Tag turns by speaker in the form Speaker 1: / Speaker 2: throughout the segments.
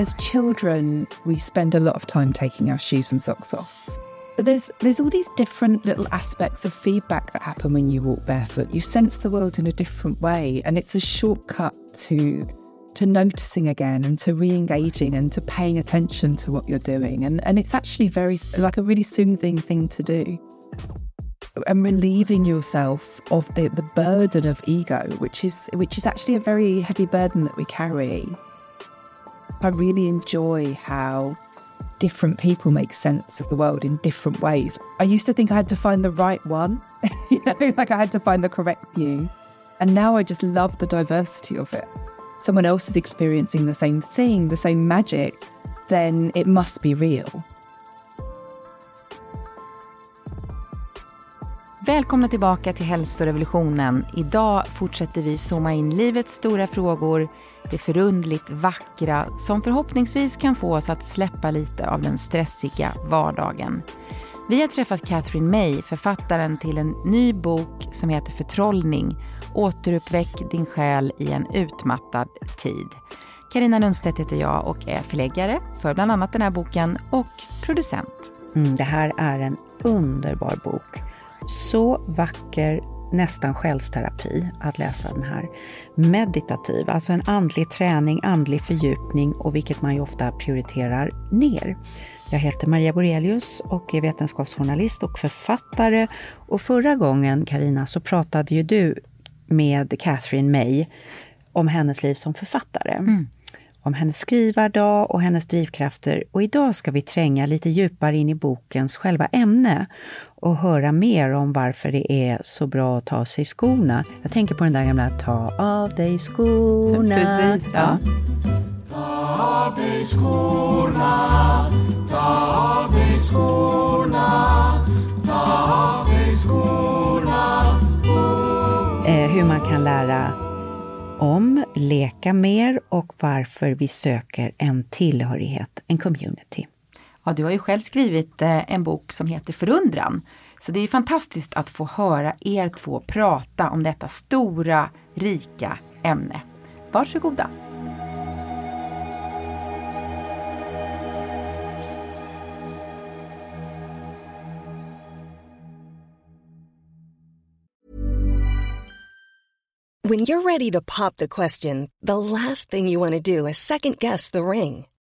Speaker 1: as children, we spend a lot of time taking our shoes and socks off. But there's there's all these different little aspects of feedback that happen when you walk barefoot. You sense the world in a different way, and it's a shortcut to to noticing again and to re-engaging and to paying attention to what you're doing. And and it's actually very like a really soothing thing to do. And relieving yourself of the, the burden of ego, which is which is actually a very heavy burden that we carry. I really enjoy how different people make sense of the world in different ways. I used to think I had to find the right one, you know, like I had to find the correct view. And now I just love the diversity of it. Someone else is experiencing the same thing, the same magic, then it must be real.
Speaker 2: Välkomna tillbaka till hälsorevolutionen. Idag fortsätter vi zooma in livets stora frågor, det förundligt vackra som förhoppningsvis kan få oss att släppa lite av den stressiga vardagen. Vi har träffat Catherine May, författaren till en ny bok som heter Förtrollning. Återuppväck din själ i en utmattad tid. Karina Lundstedt heter jag och är förläggare för bland annat den här boken och producent.
Speaker 3: Mm, det här är en underbar bok så vacker, nästan själsterapi att läsa den här. Meditativ, alltså en andlig träning, andlig fördjupning och vilket man ju ofta prioriterar ner. Jag heter Maria Borelius och är vetenskapsjournalist och författare. Och förra gången, Karina, så pratade ju du med Catherine May om hennes liv som författare. Mm om hennes skrivardag och hennes drivkrafter och idag ska vi tränga lite djupare in i bokens själva ämne och höra mer om varför det är så bra att ta av sig skorna. Jag tänker på den där gamla Ta av dig skorna.
Speaker 2: Precis, ja.
Speaker 4: Ta av dig skorna, ta av dig skorna, ta av dig skorna.
Speaker 3: Eh, hur man kan lära om, leka mer och varför vi söker en tillhörighet, en community.
Speaker 2: Ja, du har ju själv skrivit eh, en bok som heter Förundran. Så det är fantastiskt att få höra er två prata om detta stora, rika ämne. Varsågoda!
Speaker 5: When you're ready to pop the question, the last thing you want to do is second guess the ring.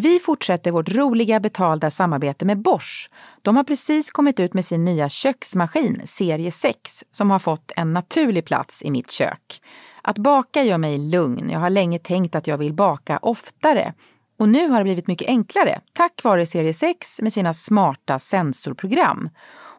Speaker 2: Vi fortsätter vårt roliga betalda samarbete med Bosch. De har precis kommit ut med sin nya köksmaskin, serie 6, som har fått en naturlig plats i mitt kök. Att baka gör mig lugn. Jag har länge tänkt att jag vill baka oftare. Och nu har det blivit mycket enklare tack vare serie 6 med sina smarta sensorprogram.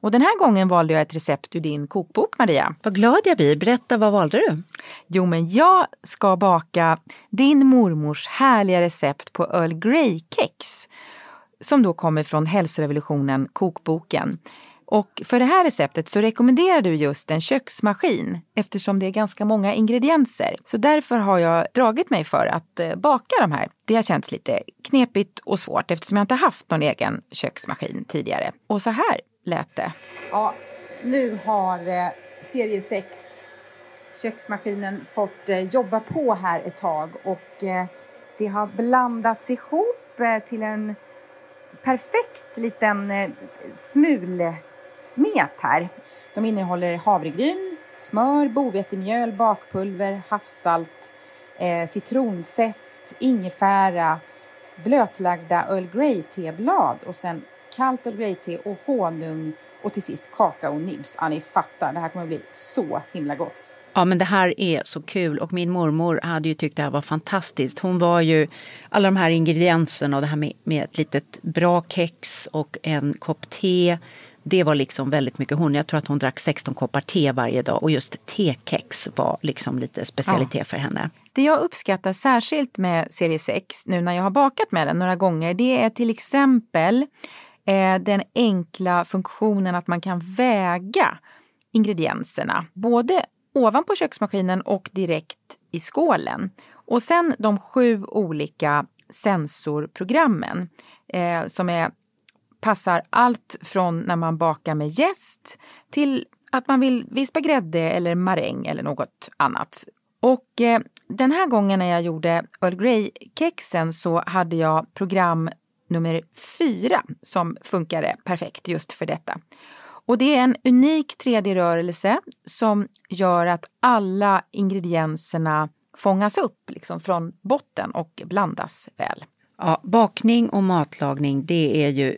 Speaker 2: Och den här gången valde jag ett recept ur din kokbok Maria.
Speaker 3: Vad glad jag blir. Berätta, vad valde du?
Speaker 2: Jo, men jag ska baka din mormors härliga recept på Earl Grey-kex. Som då kommer från hälsorevolutionen, kokboken. Och för det här receptet så rekommenderar du just en köksmaskin eftersom det är ganska många ingredienser. Så därför har jag dragit mig för att eh, baka de här. Det har känts lite knepigt och svårt eftersom jag inte haft någon egen köksmaskin tidigare. Och så här lät det.
Speaker 6: Ja, nu har eh, serie 6 köksmaskinen fått eh, jobba på här ett tag och eh, det har blandats ihop eh, till en perfekt liten eh, smulsmet här. De innehåller havregryn, smör, bovetemjöl, bakpulver, havssalt, eh, citronzest, ingefära, blötlagda Earl Grey-teblad och sen kallt Earl Grey-te och honung och till sist kakaonibs. Ja, ni fattar, det här kommer att bli så himla gott.
Speaker 3: Ja men det här är så kul och min mormor hade ju tyckt det här var fantastiskt. Hon var ju alla de här ingredienserna och det här med, med ett litet bra kex och en kopp te. Det var liksom väldigt mycket hon. Jag tror att hon drack 16 koppar te varje dag och just tekex var liksom lite specialitet ja. för henne.
Speaker 2: Det jag uppskattar särskilt med serie 6 nu när jag har bakat med den några gånger det är till exempel eh, den enkla funktionen att man kan väga ingredienserna. Både ovanpå köksmaskinen och direkt i skålen. Och sen de sju olika sensorprogrammen eh, som är, passar allt från när man bakar med jäst till att man vill vispa grädde eller maräng eller något annat. Och eh, den här gången när jag gjorde Earl Grey-kexen så hade jag program nummer fyra som funkade perfekt just för detta. Och det är en unik 3D-rörelse som gör att alla ingredienserna fångas upp liksom från botten och blandas väl.
Speaker 3: Ja, bakning och matlagning det är ju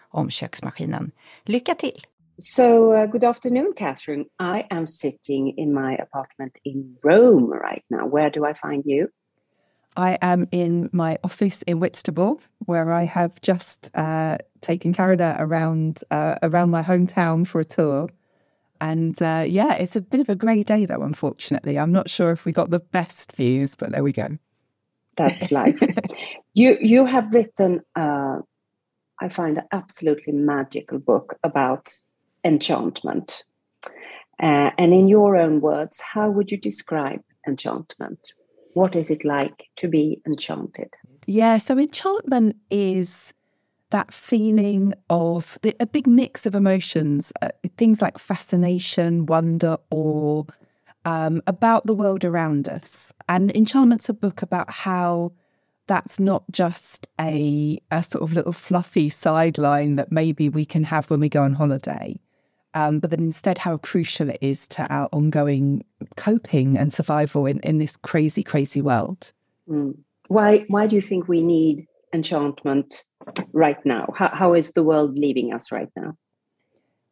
Speaker 2: om köksmaskinen. Lycka till!
Speaker 7: So, uh, good afternoon, Katherine. I am sitting in my apartment in Rome right now. Where do I find you?
Speaker 1: I am in my office in Whitstable, where I have just uh, taken Carina around uh, around my hometown for a tour. And uh, yeah, it's a bit of a grey day, though. Unfortunately, I'm not sure if we got the best views, but there we go.
Speaker 7: That's life. you you have written uh, I find an absolutely magical book about enchantment. Uh, and in your own words, how would you describe enchantment? What is it like to be enchanted?
Speaker 1: Yeah, so enchantment is that feeling of the, a big mix of emotions, uh, things like fascination, wonder, awe, um, about the world around us. And Enchantment's a book about how that's not just a, a sort of little fluffy sideline that maybe we can have when we go on holiday, um, but that instead how crucial it is to our ongoing coping and survival in, in this crazy, crazy world.
Speaker 7: Mm. Why, why do you think we need enchantment right now? How, how is the world leaving us right now?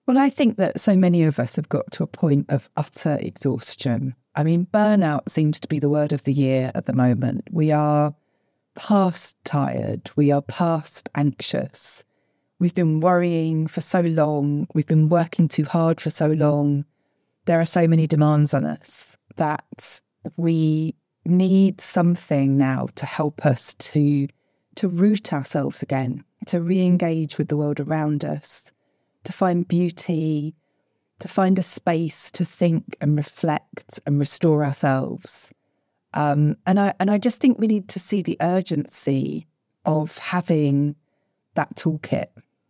Speaker 1: Well, I think that so many of us have got to a point of utter exhaustion. I mean, burnout seems to be the word of the year at the moment. We are past tired, we are past anxious. We've been worrying for so long, we've been working too hard for so long. There are so many demands on us that we need something now to help us to to root ourselves again, to re-engage with the world around us, to find beauty, to find a space to think and reflect and restore ourselves. Um, and I and I just think we need to see the urgency of having that toolkit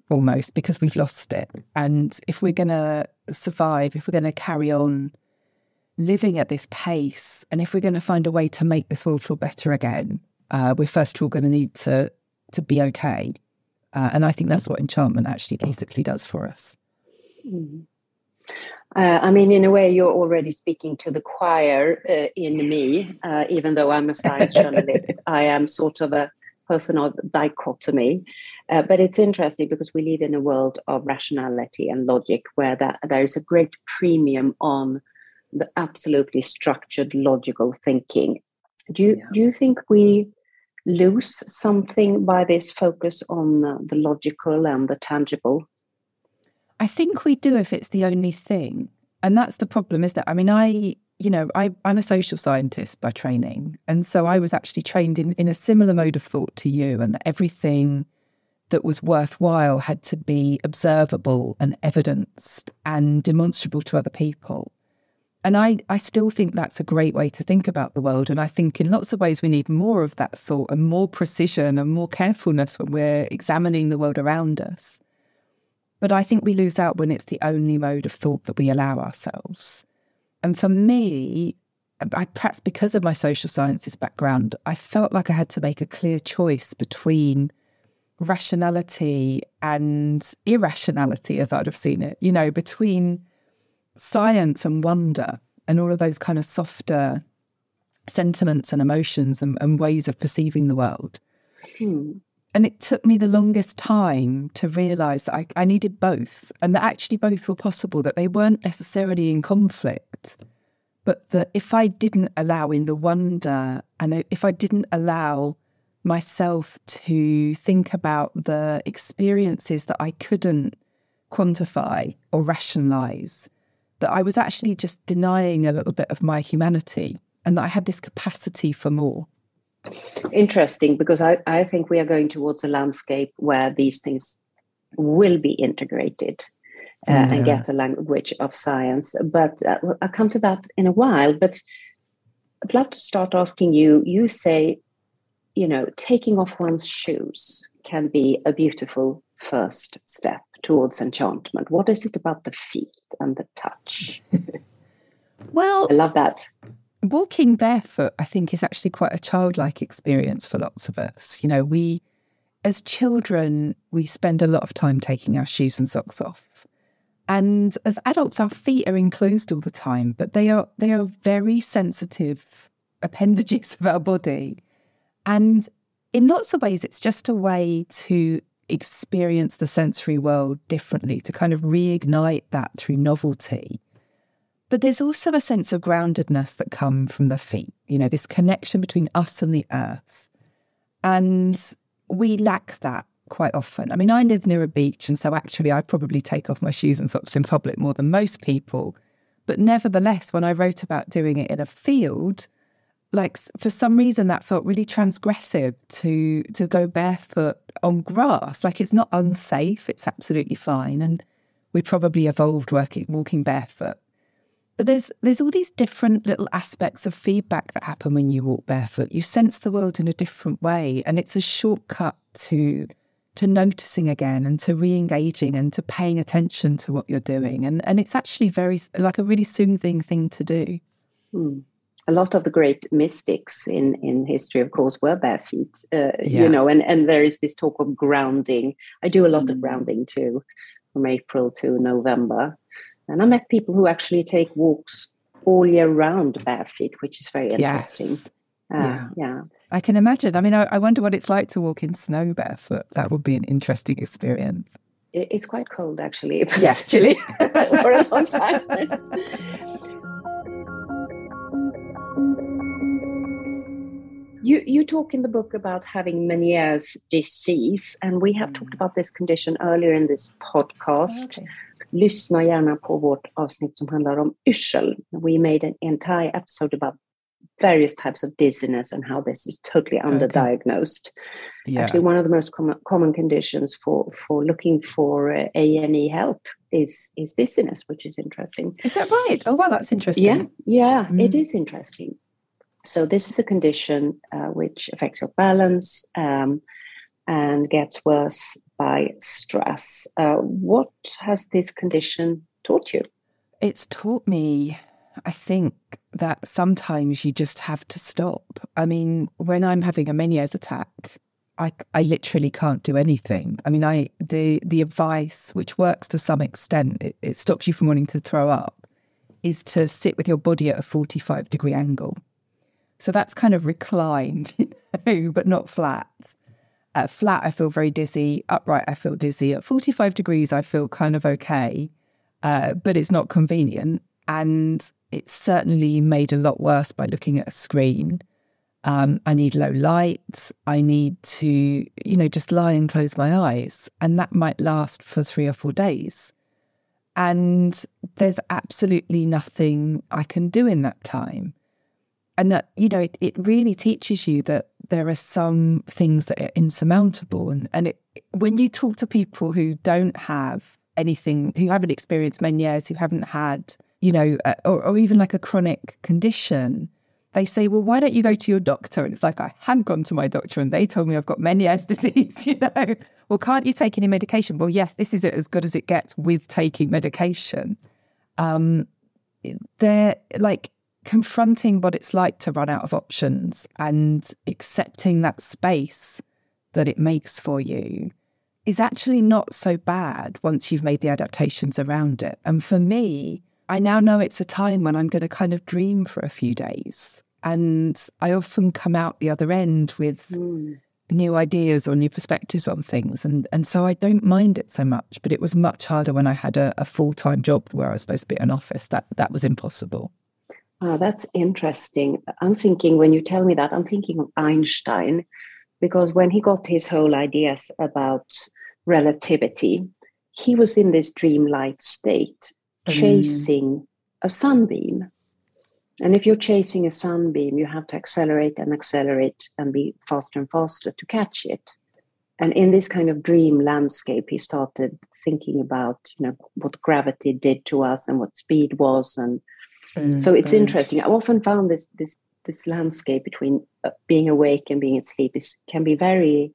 Speaker 1: almost because we've lost it. And if we're going to survive, if we're going to carry on living at this pace, and if we're going to find a way to make this world feel better again, uh, we're first of all going to need to to be okay. Uh, and I think that's what enchantment actually basically does for us.
Speaker 7: Mm. Uh, I mean, in a way, you're already speaking to the choir uh, in me, uh, even though I'm a science journalist. I am sort of a person of dichotomy. Uh, but it's interesting because we live in a world of rationality and logic where that, there is a great premium on the absolutely structured logical thinking. Do you, yeah. do you think we lose something by this focus on the logical and the tangible?
Speaker 1: I think we do if it's the only thing. And that's the problem, is that I mean, I, you know, I, I'm a social scientist by training. And so I was actually trained in, in a similar mode of thought to you, and everything that was worthwhile had to be observable and evidenced and demonstrable to other people. And I, I still think that's a great way to think about the world. And I think in lots of ways we need more of that thought and more precision and more carefulness when we're examining the world around us. But I think we lose out when it's the only mode of thought that we allow ourselves. And for me, I, perhaps because of my social sciences background, I felt like I had to make a clear choice between rationality and irrationality, as I'd have seen it, you know, between science and wonder and all of those kind of softer sentiments and emotions and, and ways of perceiving the world. Hmm. And it took me the longest time to realize that I, I needed both and that actually both were possible, that they weren't necessarily in conflict, but that if I didn't allow in the wonder and if I didn't allow myself to think about the experiences that I couldn't quantify or rationalize, that I was actually just denying a little bit of my humanity and that I had this capacity for more.
Speaker 7: Interesting, because I, I think we are going towards a landscape where these things will be integrated uh, yeah. and get a language of science. But uh, I'll come to that in a while. But I'd love to start asking you you say, you know, taking off one's shoes can be a beautiful first step towards enchantment. What is it about the feet and the touch?
Speaker 1: well,
Speaker 7: I love that.
Speaker 1: Walking barefoot, I think, is actually quite a childlike experience for lots of us. You know, we, as children, we spend a lot of time taking our shoes and socks off. And as adults, our feet are enclosed all the time, but they are they are very sensitive appendages of our body. And in lots of ways, it's just a way to experience the sensory world differently, to kind of reignite that through novelty. But there's also a sense of groundedness that come from the feet, you know, this connection between us and the earth. And we lack that quite often. I mean, I live near a beach, and so actually I probably take off my shoes and socks in public more than most people. But nevertheless, when I wrote about doing it in a field, like for some reason that felt really transgressive to to go barefoot on grass like it's not unsafe it's absolutely fine and we probably evolved working walking barefoot but there's there's all these different little aspects of feedback that happen when you walk barefoot. You sense the world in a different way and it's a shortcut to to noticing again and to re-engaging and to paying attention to what you're doing. And and it's actually very like a really soothing thing to do.
Speaker 7: Mm a lot of the great mystics in in history of course were bare feet uh, yeah. you know and and there is this talk of grounding. I do a lot mm. of grounding too from april to november and i met people who actually take walks all year round barefoot, which is very interesting yes. uh, yeah. yeah
Speaker 1: i can imagine i mean I, I wonder what it's like to walk in snow barefoot that would be an interesting experience
Speaker 7: it's quite cold actually
Speaker 1: yes chilly
Speaker 7: for a long time You, you talk in the book about having Meniere's disease, and we have mm. talked about this condition earlier in this podcast. Okay. Lyssna gärna på vårt avsnitt som handlar om yrsel. We made an entire episode about various types of dizziness and how this is totally underdiagnosed. Okay. Yeah. Actually, one of the most common, common conditions for, for looking for uh, A&E help is is dizziness, which is interesting.
Speaker 1: Is that right? Oh, well, that's interesting.
Speaker 7: Yeah, yeah, mm. it is interesting. So this is a condition uh, which affects your balance um, and gets worse by stress. Uh, what has this condition taught you?
Speaker 1: It's taught me, I think, that sometimes you just have to stop. I mean, when I'm having a Meniere's attack, I, I literally can't do anything. I mean, I the the advice, which works to some extent, it, it stops you from wanting to throw up, is to sit with your body at a 45 degree angle so that's kind of reclined, you know, but not flat. At flat, I feel very dizzy. Upright, I feel dizzy. At 45 degrees, I feel kind of okay, uh, but it's not convenient. And it's certainly made a lot worse by looking at a screen. Um, I need low light. I need to, you know, just lie and close my eyes. And that might last for three or four days. And there's absolutely nothing I can do in that time. And that, you know, it, it really teaches you that there are some things that are insurmountable. And, and it, when you talk to people who don't have anything, who haven't experienced Meniere's, who haven't had, you know, or, or even like a chronic condition, they say, well, why don't you go to your doctor? And it's like, I had gone to my doctor and they told me I've got Meniere's disease, you know. Well, can't you take any medication? Well, yes, this is as good as it gets with taking medication. Um, they're like confronting what it's like to run out of options and accepting that space that it makes for you is actually not so bad once you've made the adaptations around it. And for me, I now know it's a time when I'm going to kind of dream for a few days. And I often come out the other end with mm. new ideas or new perspectives on things. And, and so I don't mind it so much. But it was much harder when I had a, a full time job where I was supposed to be in an office. That, that was impossible.
Speaker 7: Oh, that's interesting. I'm thinking, when you tell me that, I'm thinking of Einstein, because when he got his whole ideas about relativity, he was in this dreamlike state mm. chasing a sunbeam. And if you're chasing a sunbeam, you have to accelerate and accelerate and be faster and faster to catch it. And in this kind of dream landscape, he started thinking about, you know, what gravity did to us and what speed was. And mm, so it's interesting. I've often found this this this landscape between uh, being awake and being asleep is can be very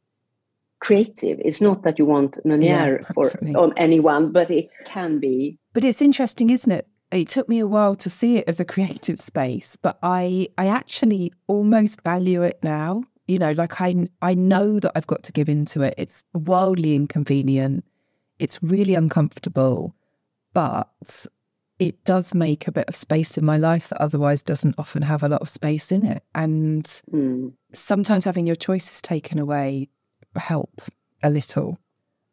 Speaker 7: creative. It's not that you want Meniere yeah, for on anyone, but it can be.
Speaker 1: But it's interesting, isn't it? It took me a while to see it as a creative space, but I I actually almost value it now. You know, like I I know that I've got to give into it. It's wildly inconvenient. It's really uncomfortable, but it does make a bit of space in my life that otherwise doesn't often have a lot of space in it. And mm. sometimes having your choices taken away help a little.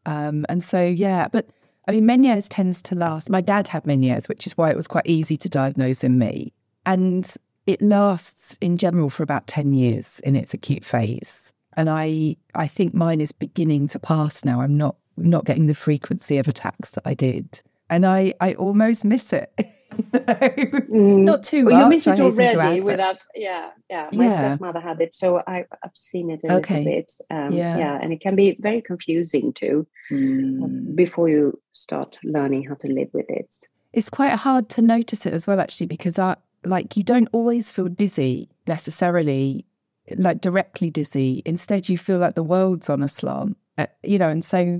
Speaker 1: Um, and so, yeah, but I mean, Meniere's tends to last. My dad had Meniere's, which is why it was quite easy to diagnose in me. And it lasts in general for about 10 years in its acute phase. And I, I think mine is beginning to pass now. I'm not, not getting the frequency of attacks that I did. And I, I almost miss it. mm. Not too well,
Speaker 7: much. You miss it already without, yeah, yeah. My yeah. stepmother had it, so I, have seen it a okay. little bit. Um, yeah. yeah, and it can be very confusing too mm. before you start learning how to live with it.
Speaker 1: It's quite hard to notice it as well, actually, because I like you don't always feel dizzy necessarily, like directly dizzy. Instead, you feel like the world's on a slant, uh, you know, and so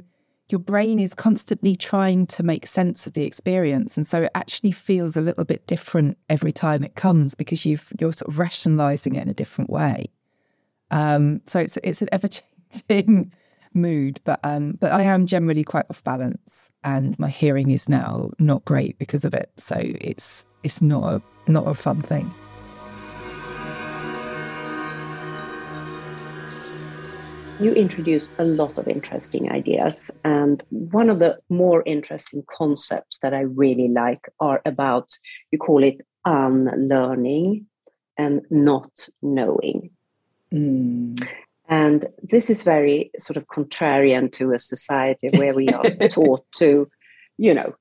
Speaker 1: your brain is constantly trying to make sense of the experience. And so it actually feels a little bit different every time it comes because you've you're sort of rationalizing it in a different way. Um, so it's it's an ever changing mood but um but I am generally quite off balance and my hearing is now not great because of it. So it's it's not a not a fun thing
Speaker 7: you introduce a lot of interesting ideas. And one of the more interesting concepts that I really like are about, you call it unlearning and not knowing. Mm. And this is very sort of contrarian to a society where we are taught to, you know,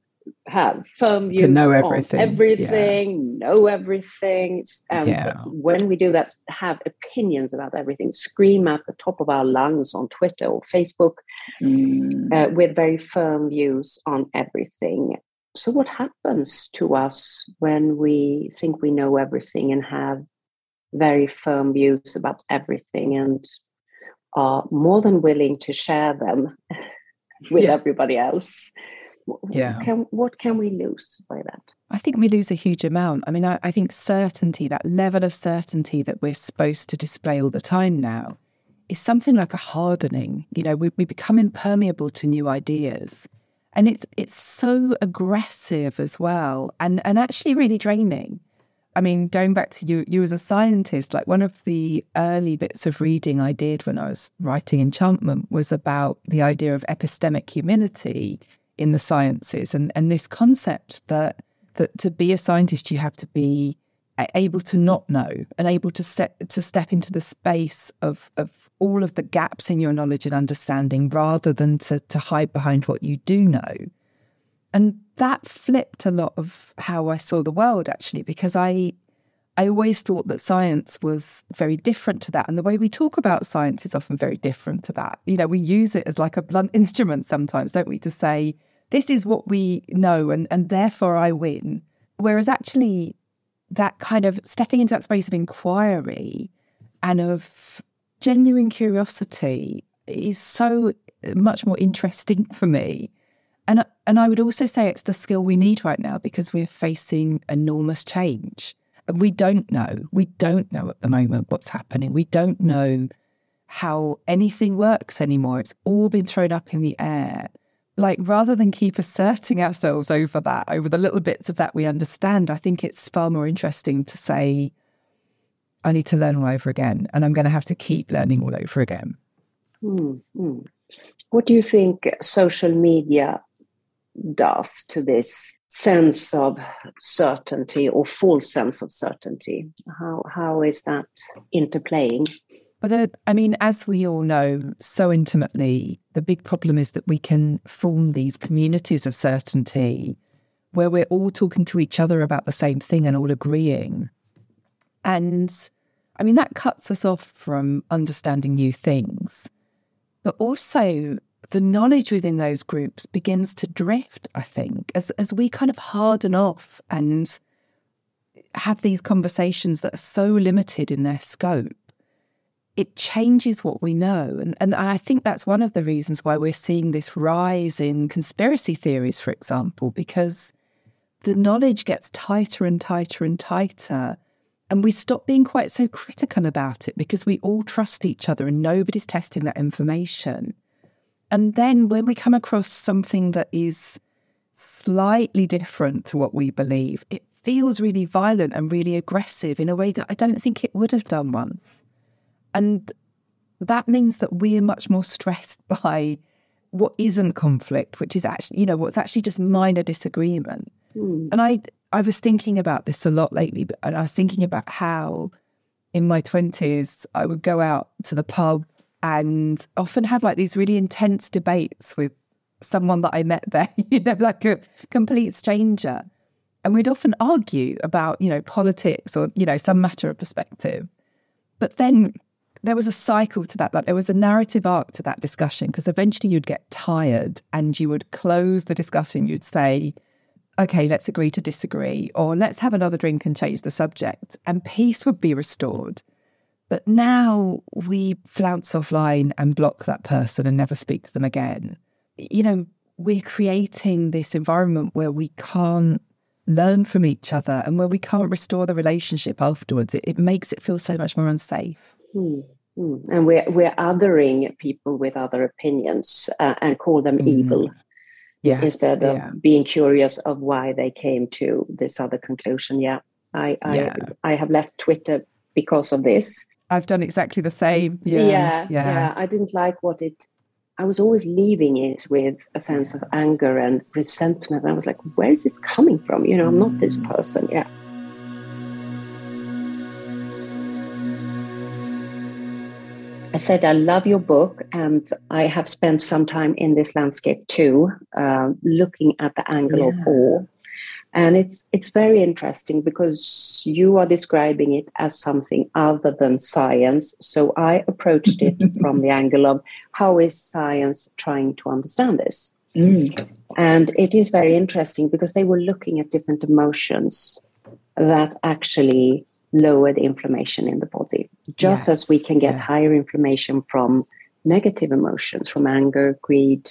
Speaker 7: have firm views to know everything, everything yeah. know everything. And yeah. when we do that, have opinions about everything, scream at the top of our lungs on Twitter or Facebook mm. uh, with very firm views on everything. So, what happens to us when we think we know everything and have very firm views about everything and are more than willing to share them with yeah. everybody else? Yeah. Can, what can we lose by that?
Speaker 1: I think we lose a huge amount. I mean, I, I think certainty, that level of certainty that we're supposed to display all the time now, is something like a hardening. You know, we, we become impermeable to new ideas. And it's it's so aggressive as well and, and actually really draining. I mean, going back to you, you as a scientist, like one of the early bits of reading I did when I was writing Enchantment was about the idea of epistemic humility in the sciences. And, and this concept that that to be a scientist you have to be able to not know and able to set to step into the space of of all of the gaps in your knowledge and understanding rather than to to hide behind what you do know. And that flipped a lot of how I saw the world actually because I I always thought that science was very different to that. And the way we talk about science is often very different to that. You know we use it as like a blunt instrument sometimes don't we to say this is what we know and and therefore I win whereas actually that kind of stepping into that space of inquiry and of genuine curiosity is so much more interesting for me and and I would also say it's the skill we need right now because we're facing enormous change. And we don't know. We don't know at the moment what's happening. We don't know how anything works anymore. It's all been thrown up in the air. Like rather than keep asserting ourselves over that, over the little bits of that we understand, I think it's far more interesting to say, I need to learn all over again. And I'm going to have to keep learning all over again.
Speaker 7: Mm-hmm. What do you think social media does to this sense of certainty or false sense of certainty. How how is that interplaying?
Speaker 1: But uh, I mean, as we all know so intimately, the big problem is that we can form these communities of certainty where we're all talking to each other about the same thing and all agreeing. And I mean, that cuts us off from understanding new things. But also, the knowledge within those groups begins to drift, I think, as, as we kind of harden off and have these conversations that are so limited in their scope. It changes what we know. And, and I think that's one of the reasons why we're seeing this rise in conspiracy theories, for example, because the knowledge gets tighter and tighter and tighter. And we stop being quite so critical about it because we all trust each other and nobody's testing that information. And then when we come across something that is slightly different to what we believe, it feels really violent and really aggressive in a way that I don't think it would have done once. And that means that we're much more stressed by what isn't conflict, which is actually, you know, what's actually just minor disagreement. Mm. And I I was thinking about this a lot lately, but, and I was thinking about how in my 20s I would go out to the pub and often have like these really intense debates with someone that I met there, you know, like a complete stranger. And we'd often argue about, you know, politics or, you know, some matter of perspective. But then there was a cycle to that, like there was a narrative arc to that discussion because eventually you'd get tired and you would close the discussion. You'd say, okay, let's agree to disagree, or let's have another drink and change the subject, and peace would be restored. But now we flounce offline and block that person and never speak to them again. You know, we're creating this environment where we can't learn from each other and where we can't restore the relationship afterwards. It, it makes it feel so much more unsafe.
Speaker 7: Mm, mm. And we're, we're othering people with other opinions uh, and call them mm. evil. Yes, instead of yeah. being curious of why they came to this other conclusion. Yeah, I I, yeah. I have left Twitter because of this
Speaker 1: I've done exactly the same.
Speaker 7: Yeah, yeah, yeah. yeah. I didn't like what it. I was always leaving it with a sense of anger and resentment. I was like, where is this coming from? You know, I'm not this person. Yeah. I said, I love your book, and I have spent some time in this landscape too, uh, looking at the angle yeah. of awe and it's it's very interesting because you are describing it as something other than science so i approached it from the angle of how is science trying to understand this mm. and it is very interesting because they were looking at different emotions that actually lower the inflammation in the body just yes. as we can get yeah. higher inflammation from negative emotions from anger greed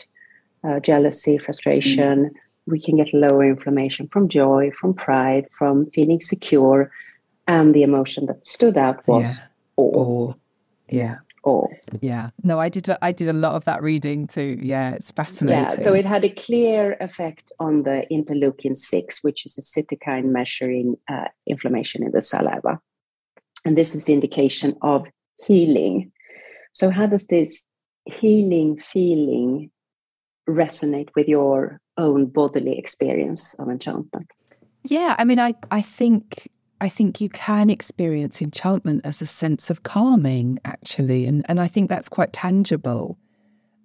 Speaker 7: uh, jealousy frustration mm we can get lower inflammation from joy, from pride, from feeling secure. And the emotion that stood out was yeah. awe.
Speaker 1: Yeah.
Speaker 7: Oh,
Speaker 1: Yeah. No, I did. I did a lot of that reading too. Yeah, it's fascinating.
Speaker 7: yeah. So it had a clear effect on the interleukin six, which is a cytokine measuring uh, inflammation in the saliva, and this is the indication of healing. So how does this healing feeling resonate with your own bodily experience of enchantment?
Speaker 1: Yeah, I mean, I I think I think you can experience enchantment as a sense of calming, actually, and and I think that's quite tangible,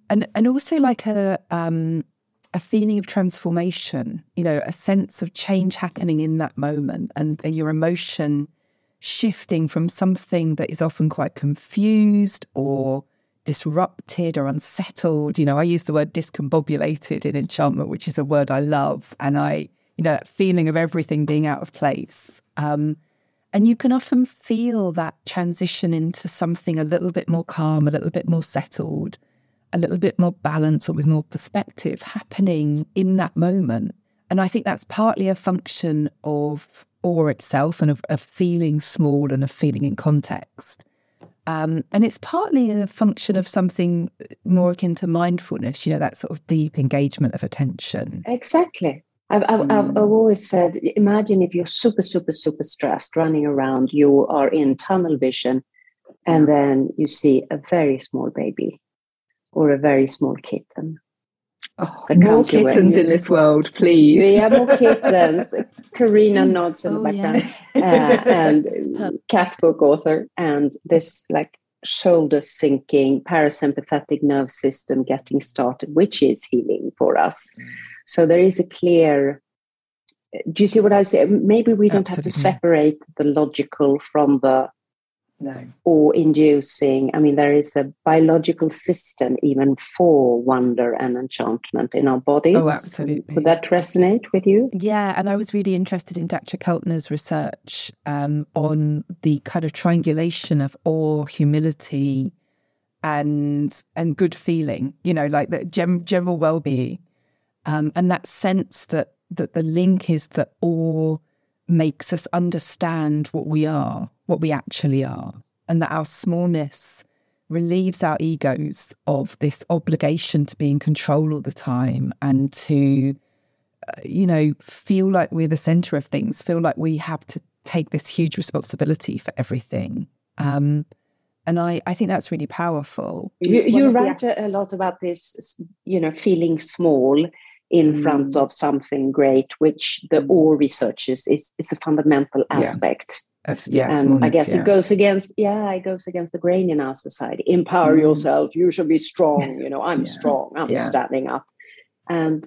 Speaker 1: and and also like a um a feeling of transformation. You know, a sense of change happening in that moment, and, and your emotion shifting from something that is often quite confused or disrupted or unsettled. You know, I use the word discombobulated in enchantment, which is a word I love, and I you know, that feeling of everything being out of place. Um, and you can often feel that transition into something a little bit more calm, a little bit more settled, a little bit more balanced or with more perspective happening in that moment. And I think that's partly a function of awe itself and of, of feeling small and of feeling in context. Um, and it's partly a function of something more akin to mindfulness, you know, that sort of deep engagement of attention.
Speaker 7: Exactly. I've, I've, I've, I've always said, imagine if you're super, super, super stressed, running around, you are in tunnel vision, and then you see a very small baby or a very small kitten.
Speaker 1: Oh,
Speaker 8: More
Speaker 7: comes your way.
Speaker 8: kittens in this world, please.
Speaker 7: We have more kittens. Carina nods in the
Speaker 2: Oh, yeah.
Speaker 7: background, uh, and cat book author, and this like shoulder sinking, parasympathetic nerve system getting started, which is healing for us. So there is a clear. Do you see what I say? Maybe we don't have to separate the logical from the
Speaker 1: no.
Speaker 7: awe-inducing. I mean, there is a biological system even for wonder and enchantment in our bodies.
Speaker 1: Oh, absolutely.
Speaker 7: Would that resonate with you?
Speaker 1: Yeah, and I was really interested in Dr. Keltner's research um, on the kind of triangulation of awe, humility, and and good feeling. You know, like the gem, general well-being, um, and that sense that that the link is that awe makes us understand what we are, what we actually are, and that our smallness relieves our egos of this obligation to be in control all the time and to uh, you know, feel like we're the center of things, feel like we have to take this huge responsibility for everything. Um, and I, I think that's really powerful.
Speaker 7: You,
Speaker 8: One
Speaker 7: you
Speaker 8: of the-
Speaker 7: write a, a lot about this, you know, feeling small in mm. front of something great, which the mm. awe researchers is is a fundamental
Speaker 1: Yeah. Of, yeah,
Speaker 7: and I guess
Speaker 1: yeah.
Speaker 7: it goes against, yeah, it goes against the grain in our society. Empower
Speaker 1: Mm.
Speaker 7: yourself. You should be strong. You know, I'm
Speaker 1: Yeah.
Speaker 7: strong. I'm
Speaker 1: Yeah.
Speaker 7: standing up. And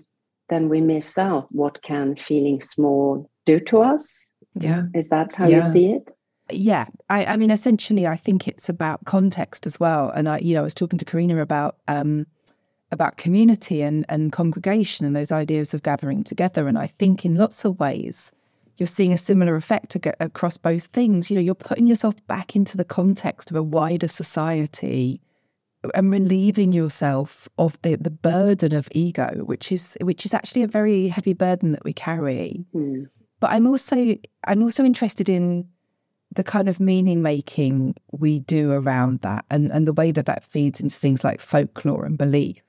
Speaker 7: then we miss out. What can feeling small do to us?
Speaker 1: Yeah.
Speaker 7: Is that how you see it?
Speaker 1: Yeah, I, I mean, essentially, I think it's about context as well. And I, you know, I was talking to Carina about um, about community and and congregation and those ideas of gathering together. And I think in lots of ways, you're seeing a similar effect across both things. You know, you're putting yourself back into the context of a wider society and relieving yourself of the the burden of ego, which is which is actually a very heavy burden that we carry
Speaker 7: Hmm.
Speaker 1: but I'm also I'm also interested in the kind of meaning making we do around that and, and the way that that feeds into things like folklore and belief.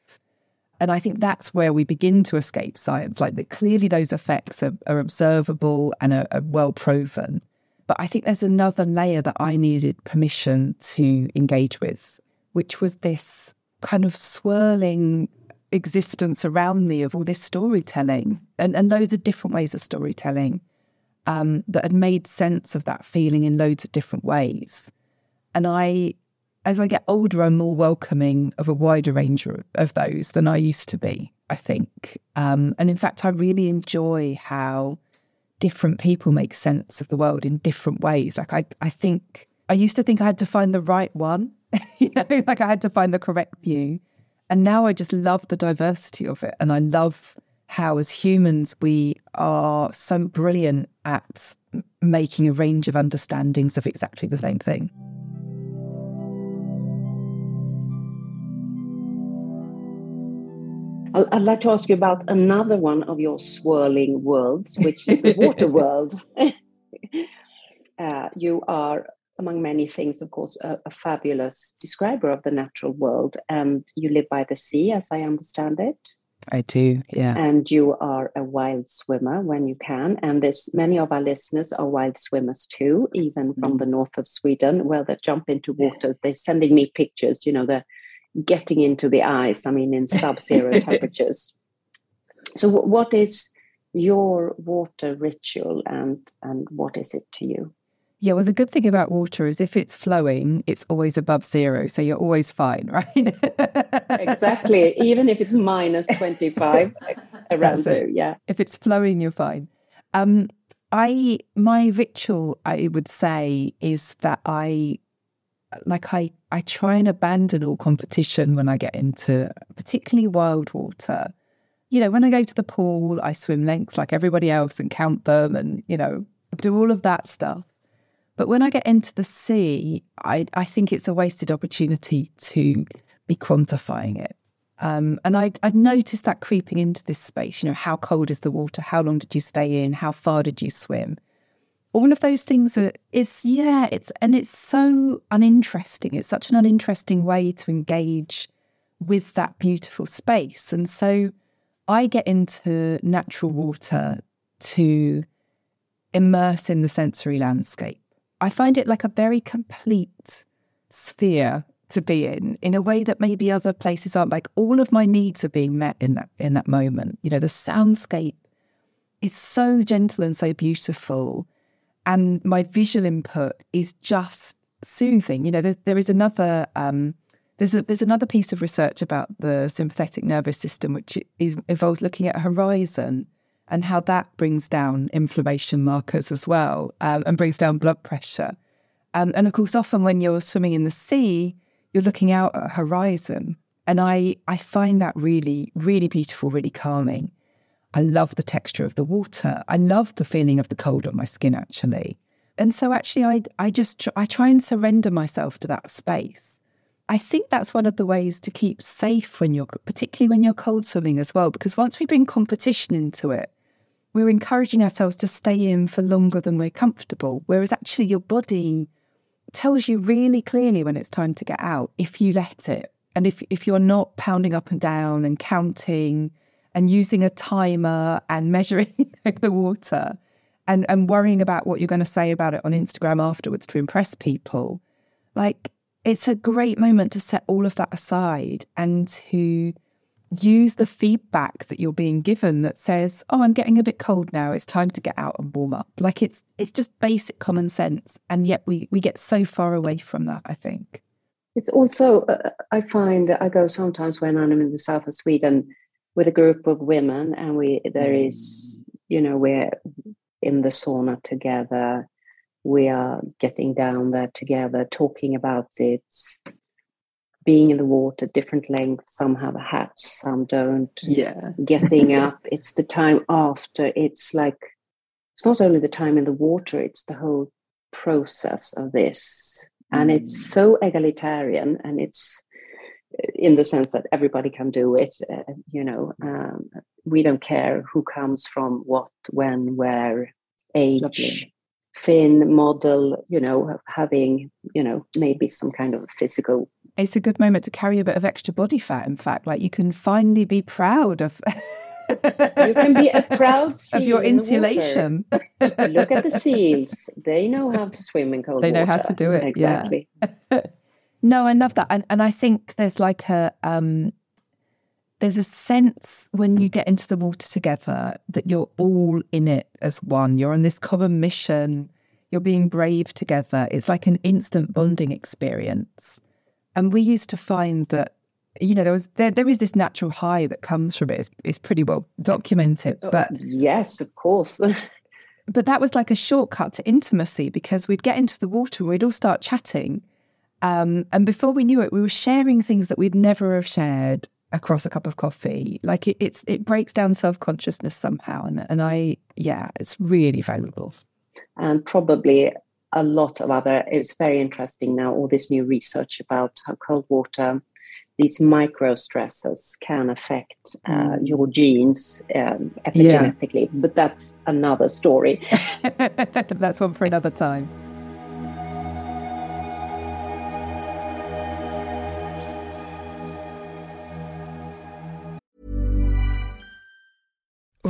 Speaker 1: And I think that's where we begin to escape science. Like that clearly those effects are, are observable and are, are well proven. But I think there's another layer that I needed permission to engage with, which was this kind of swirling existence around me of all this storytelling and, and loads of different ways of storytelling um, that had made sense of that feeling in loads of different ways. And I, as I get older, I'm more welcoming of a wider range of, those than I used to be, I think. Um, and in fact, I really enjoy how different people make sense of the world in different ways. Like, I, I think I used to think I had to find the right one, you know, like I had to find the correct view. And now I just love the diversity of it. And I love how, as humans, we are so brilliant at making a range of understandings of exactly the same thing.
Speaker 7: I'd, like to ask you about another one of your swirling worlds, which is the water world. uh, you are among many things, of course, a, a, fabulous describer of the natural world, and you live by the sea, as I understand it.
Speaker 1: I do, yeah.
Speaker 7: And you are a wild swimmer when you can. And there's many of our listeners are wild swimmers too, even from mm. the north of Sweden, where they jump into waters. They're sending me pictures, you know, they're getting into the ice, I mean, in sub zero temperatures. So, what is your water ritual and, and what is it to you?
Speaker 1: Yeah, well, the good thing about water is if it's flowing, it's always above zero. So you're always fine, right?
Speaker 7: exactly. Even if it's minus 25 around there. Yeah.
Speaker 1: If it's flowing, you're fine. Um, I, my ritual, I would say, is that I, like, I, I try and abandon all competition when I get into particularly wild water. You know, when I go to the pool, I swim lengths like everybody else and count them and, you know, do all of that stuff. But when I get into the sea, I, I think it's a wasted opportunity to be quantifying it. Um, and I, I've noticed that creeping into this space. You know, how cold is the water? How long did you stay in? How far did you swim? All of those things are, it's, yeah, it's, and it's so uninteresting. It's such an uninteresting way to engage with that beautiful space. And so I get into natural water to immerse in the sensory landscape. I find it like a very complete sphere to be in, in a way that maybe other places aren't. Like all of my needs are being met in that in that moment. You know, the soundscape is so gentle and so beautiful, and my visual input is just soothing. You know, there, there is another. Um, there's a, there's another piece of research about the sympathetic nervous system, which is, involves looking at horizon and how that brings down inflammation markers as well um, and brings down blood pressure. Um, and of course, often when you're swimming in the sea, you're looking out at horizon. And I, I find that really, really beautiful, really calming. I love the texture of the water. I love the feeling of the cold on my skin, actually. And so, actually, I, I just I try and surrender myself to that space. I think that's one of the ways to keep safe when you're, particularly when you're cold swimming as well, because once we bring competition into it, we're encouraging ourselves to stay in for longer than we're comfortable. Whereas actually, your body tells you really clearly when it's time to get out if you let it. And if, if you're not pounding up and down and counting and using a timer and measuring the water and, and worrying about what you're going to say about it on Instagram afterwards to impress people, like it's a great moment to set all of that aside and to use the feedback that you're being given that says, "Oh, I'm getting a bit cold now. It's time to get out and warm up." Like it's it's just basic common sense, and yet we we get so far away from that. I think
Speaker 7: it's also uh, I find I go sometimes when I'm in the south of Sweden with a group of women, and we there is you know we're in the sauna together. We are getting down there together, talking about it, being in the water, different lengths. Some have a hat, some don't.
Speaker 1: Yeah.
Speaker 7: Getting up. It's the time after. It's like, it's not only the time in the water, it's the whole process of this. And mm. it's so egalitarian and it's in the sense that everybody can do it. Uh, you know, um, we don't care who comes from what, when, where, age. Lovely thin model you know having you know maybe some kind of physical
Speaker 1: it's a good moment to carry a bit of extra body fat. In fact, like you can finally be proud of.
Speaker 7: you can be a proud
Speaker 1: of your in insulation.
Speaker 7: Look at the seals; they know how to swim in cold.
Speaker 1: They know
Speaker 7: water.
Speaker 1: how to do it.
Speaker 7: Exactly.
Speaker 1: Yeah. No, I love that, and and I think there's like a um, there's a sense when you get into the water together that you're all in it as one. You're on this common mission. You're being brave together. It's like an instant bonding experience. And we used to find that, you know, there was there, there is this natural high that comes from it. It's, it's pretty well documented. Oh, but
Speaker 7: yes, of course.
Speaker 1: but that was like a shortcut to intimacy because we'd get into the water, we'd all start chatting. Um, and before we knew it, we were sharing things that we'd never have shared across a cup of coffee. Like it, it's it breaks down self consciousness somehow, and and I yeah, it's really valuable.
Speaker 7: And probably a lot of other, it's very interesting now, all this new research about how cold water, these micro stresses can affect uh, mm. your genes um, epigenetically. Yeah. But that's another story.
Speaker 1: that's one for another time.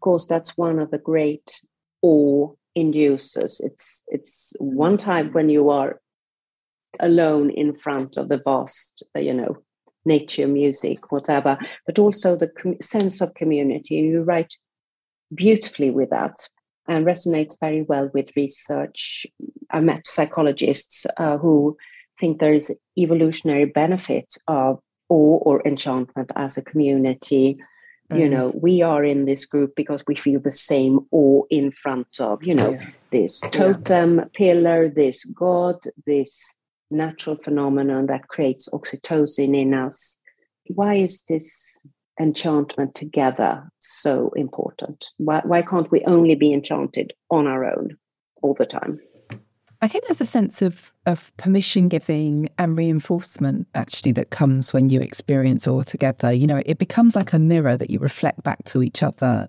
Speaker 7: of course, that's one of the great awe inducers. It's it's one time when you are alone in front of the vast, you know, nature, music, whatever, but also the com- sense of community. You write beautifully with that and resonates very well with research. I met psychologists uh, who think there is evolutionary benefit of awe or enchantment as a community. You know, we are in this group because we feel the same awe in front of, you know, this totem pillar, this god, this natural phenomenon that creates oxytocin in us. Why is this enchantment together so important? Why, why can't we only be enchanted on our own all the time?
Speaker 1: I think there's a sense of of permission giving and reinforcement actually that comes when you experience all together. You know, it becomes like a mirror that you reflect back to each other.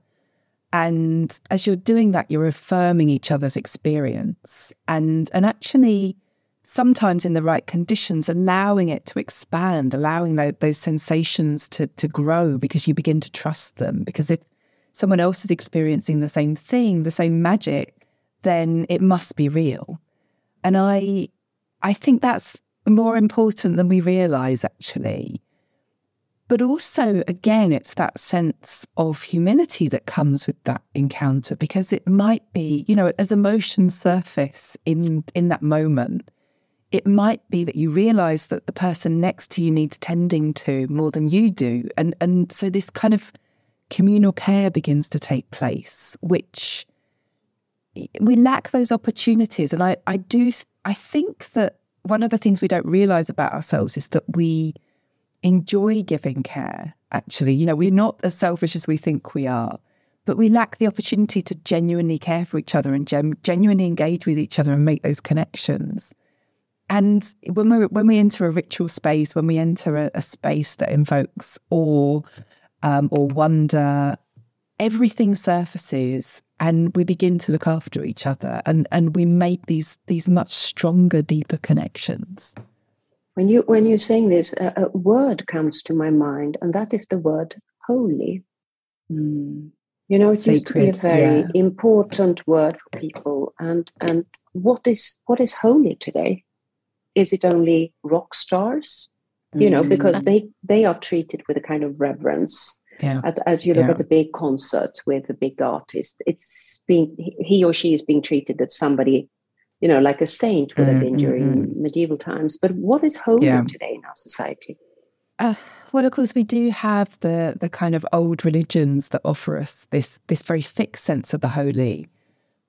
Speaker 1: And as you're doing that, you're affirming each other's experience and and actually sometimes in the right conditions, allowing it to expand, allowing tho- those sensations to to grow because you begin to trust them. Because if someone else is experiencing the same thing, the same magic, then it must be real. And I I think that's more important than we realize actually. But also, again, it's that sense of humility that comes with that encounter because it might be, you know, as emotions surface in in that moment, it might be that you realize that the person next to you needs tending to more than you do. And and so this kind of communal care begins to take place, which we lack those opportunities. And I, I do, I think that one of the things we don't realize about ourselves is that we enjoy giving care, actually. You know, we're not as selfish as we think we are, but we lack the opportunity to genuinely care for each other and genuinely engage with each other and make those connections. And when we when we enter a ritual space, when we enter a, a space that invokes awe um, or wonder, everything surfaces and we begin to look after each other and, and we make these these much stronger, deeper connections.
Speaker 7: When you when you're saying this, a, a word comes to my mind, and that is the word holy. Hmm. You know, it used to be a very
Speaker 1: yeah.
Speaker 7: important word for people. And and what is what is holy today? Is it only rock stars? You know, hmm. because they they are treated with a kind of reverence.
Speaker 1: Yeah.
Speaker 7: As, as you look
Speaker 1: Yeah.
Speaker 7: at a big concert with a big artist, it's being he or she is being treated as somebody, you know, like a saint would have
Speaker 1: Mm,
Speaker 7: been
Speaker 1: mm,
Speaker 7: during medieval times. But what is holy
Speaker 1: Yeah.
Speaker 7: today in our society?
Speaker 1: Uh, well, of course, we do have the the kind of old religions that offer us this this very fixed sense of the holy,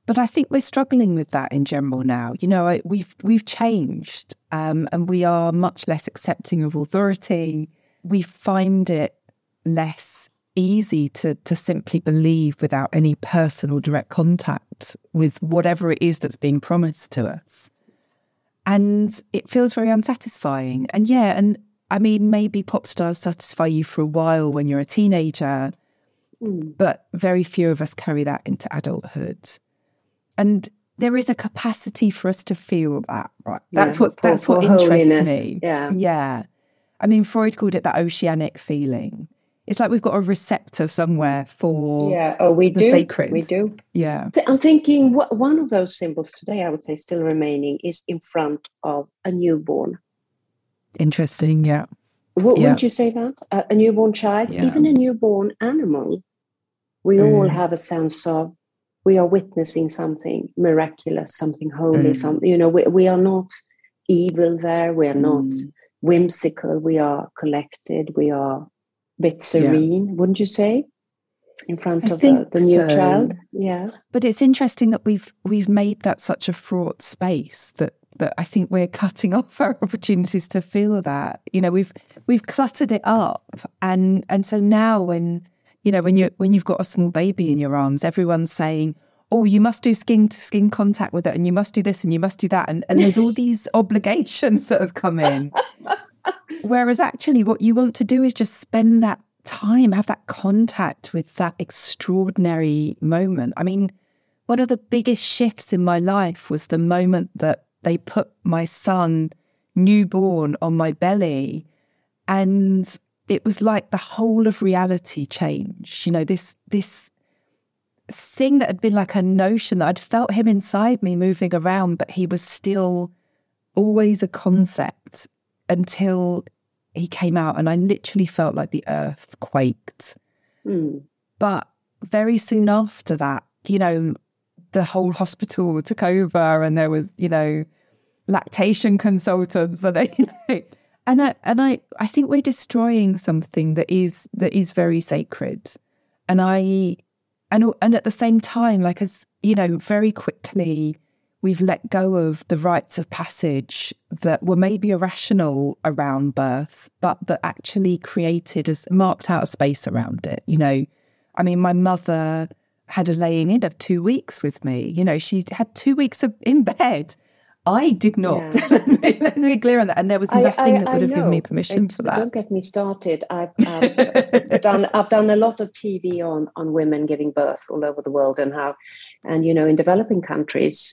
Speaker 1: but I think we're struggling with that in general now. You know, I, we've we've changed, um, and we are much less accepting of authority. We find it less easy to to simply believe without any personal direct contact with whatever it is that's being promised to us and it feels very unsatisfying. And yeah, and I mean, maybe pop stars satisfy you for a while when you're a teenager,
Speaker 7: Mm.
Speaker 1: but very few of us carry that into adulthood. And there is a capacity for us to feel that, right? That's what that's what interests
Speaker 7: holiness.
Speaker 1: me.
Speaker 7: Yeah.
Speaker 1: Yeah. I mean, Freud called it that oceanic feeling. It's like we've got a receptor somewhere for
Speaker 7: Yeah. Oh, we
Speaker 1: the
Speaker 7: do.
Speaker 1: sacred.
Speaker 7: We do.
Speaker 1: Yeah.
Speaker 7: I'm thinking wha- one of those symbols today, I would say, still remaining is in front of a newborn.
Speaker 1: Interesting. Yeah.
Speaker 7: W-
Speaker 1: Yeah.
Speaker 7: Wouldn't you say that? A, a newborn child,
Speaker 1: Yeah.
Speaker 7: even a newborn animal, we all
Speaker 1: Mm.
Speaker 7: have a sense of we are witnessing something miraculous, something holy,
Speaker 1: Mm.
Speaker 7: something, you know, we, we are not evil there, we are not
Speaker 1: Mm.
Speaker 7: whimsical, we are collected, we are bit serene, wouldn't you say? In front
Speaker 1: I
Speaker 7: of the, the new
Speaker 1: so.
Speaker 7: child? Yeah.
Speaker 1: But it's interesting that we've we've made that such a fraught space that that I think we're cutting off our opportunities to feel that. You know, we've we've cluttered it up, and and so now when you know when you when you've got a small baby in your arms, everyone's saying. Oh, you must do skin to skin contact with it, and you must do this and you must do that. And, and there's all these obligations that have come in. Whereas actually, what you want to do is just spend that time, have that contact with that extraordinary moment. I mean, one of the biggest shifts in my life was the moment that they put my son newborn on my belly and it was like the whole of reality changed you know this this thing that had been like a notion that I'd felt him inside me moving around but he was still always a concept until he came out and I literally felt like the earth quaked
Speaker 7: Mm.
Speaker 1: but very soon after that, you know, the whole hospital took over and there was, you know, lactation consultants and I, you know, and I and I I think we're destroying something that is that is very sacred. And I and and at the same time, like as you know, very quickly we've let go of the rites of passage that were maybe irrational around birth, but that actually created as marked out a space around it. You know, I mean, my mother had a laying in of two weeks with me. You know, she had two weeks of in bed. I did not.
Speaker 7: Yeah.
Speaker 1: let's, be, let's be clear on that. And there was nothing
Speaker 7: I-
Speaker 1: that
Speaker 7: I
Speaker 1: would have given me permission
Speaker 7: It's-
Speaker 1: for that.
Speaker 7: Don't get me started. I've, I've done I've done a lot of TV on on women giving birth all over the world and how, and you know, in developing countries,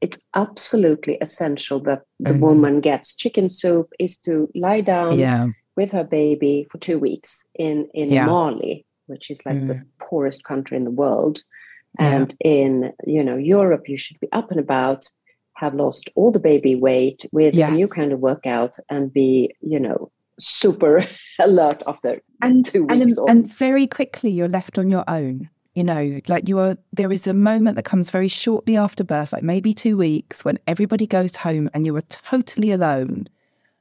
Speaker 7: it's absolutely essential that the
Speaker 1: Mhm.
Speaker 7: woman gets chicken soup is to lie down
Speaker 1: Yeah.
Speaker 7: with her baby for two weeks in in
Speaker 1: Yeah.
Speaker 7: Mali, which is like the poorest country in the world,
Speaker 1: Yeah.
Speaker 7: and in you know Europe, you should be up and about, have lost all the baby weight with a new kind of workout, and be you know super alert after
Speaker 1: and
Speaker 7: two
Speaker 1: and,
Speaker 7: weeks. or-
Speaker 1: and very quickly you're left on your own you know like you are there is a moment that comes very shortly after birth like maybe two weeks when everybody goes home and you are totally alone.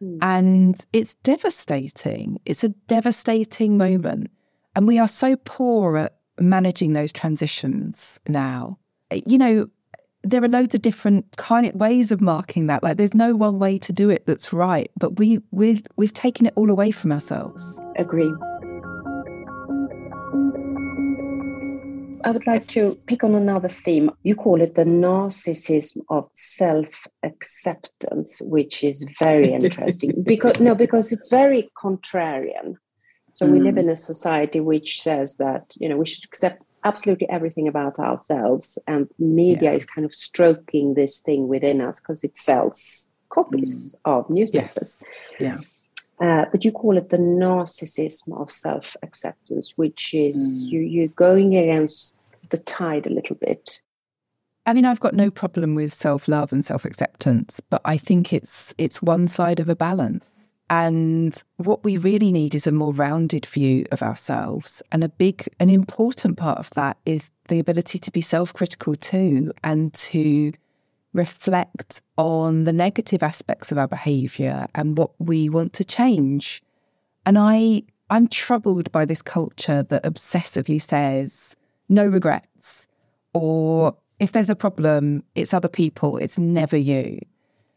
Speaker 7: Hmm.
Speaker 1: and it's devastating. It's a devastating moment. And we are so poor at managing those transitions now. You know there are loads of different kind of ways of marking that. Like there's no one way to do it that's right but we we've we've taken it all away from ourselves.
Speaker 7: Agree. I would like to pick on another theme. You call it the narcissism of self-acceptance, which is very interesting. because no, because it's very contrarian. So we live
Speaker 1: Mm.
Speaker 7: in a society which says that you know we should accept absolutely everything about ourselves, and media is kind of stroking this thing within us because it sells copies of newspapers.
Speaker 1: yeah
Speaker 7: Uh, but you call it the narcissism of self-acceptance, which is
Speaker 1: Mm.
Speaker 7: you you're going against the tide a little bit.
Speaker 1: I mean, I've got no problem with self-love and self-acceptance, but I think it's it's one side of a balance. And what we really need is a more rounded view of ourselves. And a big an important part of that is the ability to be self-critical too and to reflect on the negative aspects of our behavior and what we want to change. And I I'm troubled by this culture that obsessively says no regrets or if there's a problem, it's other people, it's never you.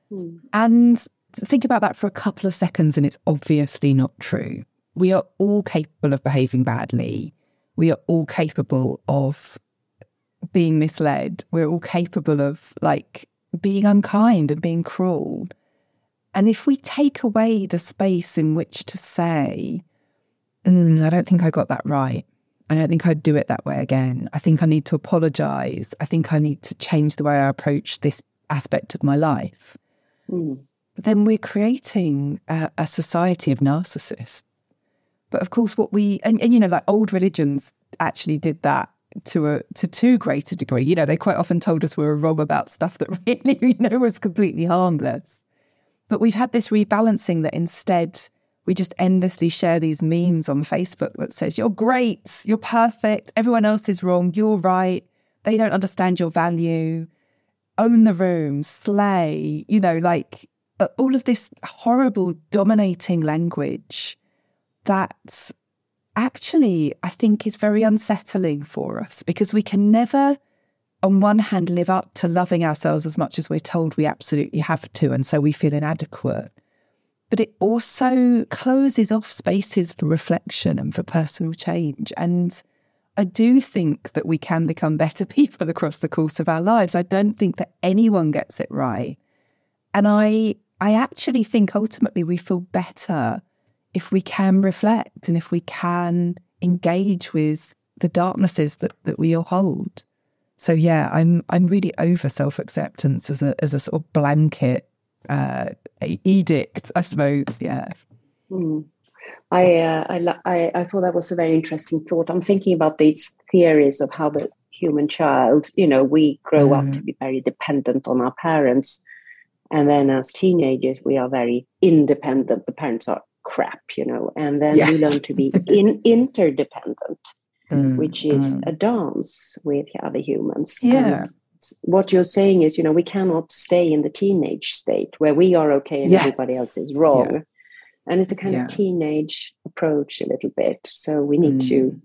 Speaker 1: Hmm. And think about that for a couple of seconds, and it's obviously not true. We are all capable of behaving badly. We are all capable of being misled. We're all capable of like being unkind and being cruel. And if we take away the space in which to say, mm, I don't think I got that right. I don't think I'd do it that way again. I think I need to apologize. I think I need to change the way I approach this aspect of my life.
Speaker 7: Mm.
Speaker 1: Then we're creating a, a society of narcissists. But of course, what we and, and you know, like old religions actually did that to a to too great a degree. You know, they quite often told us we were wrong about stuff that really, you know, was completely harmless. But we've had this rebalancing that instead we just endlessly share these memes on Facebook that says, You're great, you're perfect, everyone else is wrong, you're right, they don't understand your value, own the room, slay, you know, like uh, all of this horrible dominating language that actually I think is very unsettling for us because we can never, on one hand, live up to loving ourselves as much as we're told we absolutely have to, and so we feel inadequate. But it also closes off spaces for reflection and for personal change. And I do think that we can become better people across the course of our lives. I don't think that anyone gets it right. And I I actually think ultimately we feel better if we can reflect and if we can engage with the darknesses that, that we all hold. So yeah, I'm I'm really over self acceptance as a as a sort of blanket uh, edict, I suppose. Yeah.
Speaker 7: Mm. I, uh, I, I I thought that was a very interesting thought. I'm thinking about these theories of how the human child, you know, we grow mm. up to be very dependent on our parents, and then as teenagers we are very independent. The parents are crap, you know, and then yes. we learn to be in, interdependent, mm, which is mm. a dance with other humans.
Speaker 1: Yeah. And
Speaker 7: what you're saying is, you know, we cannot stay in the teenage state where we are okay and yes. everybody else is wrong. Yeah. And it's a kind yeah. of teenage approach a little bit. So we need mm. to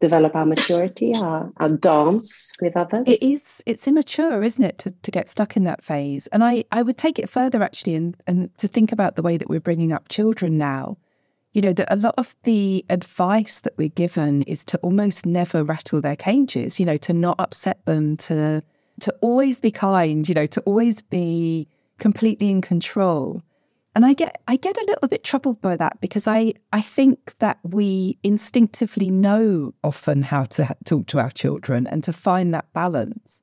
Speaker 7: develop our maturity, our, our dance with others.
Speaker 1: It is it's immature, isn't it, to, to get stuck in that phase. And I, I would take it further actually and, and to think about the way that we're bringing up children now. You know, that a lot of the advice that we're given is to almost never rattle their cages, you know, to not upset them, to to always be kind, you know, to always be completely in control and I get I get a little bit troubled by that because I I think that we instinctively know often how to talk to our children and to find that balance,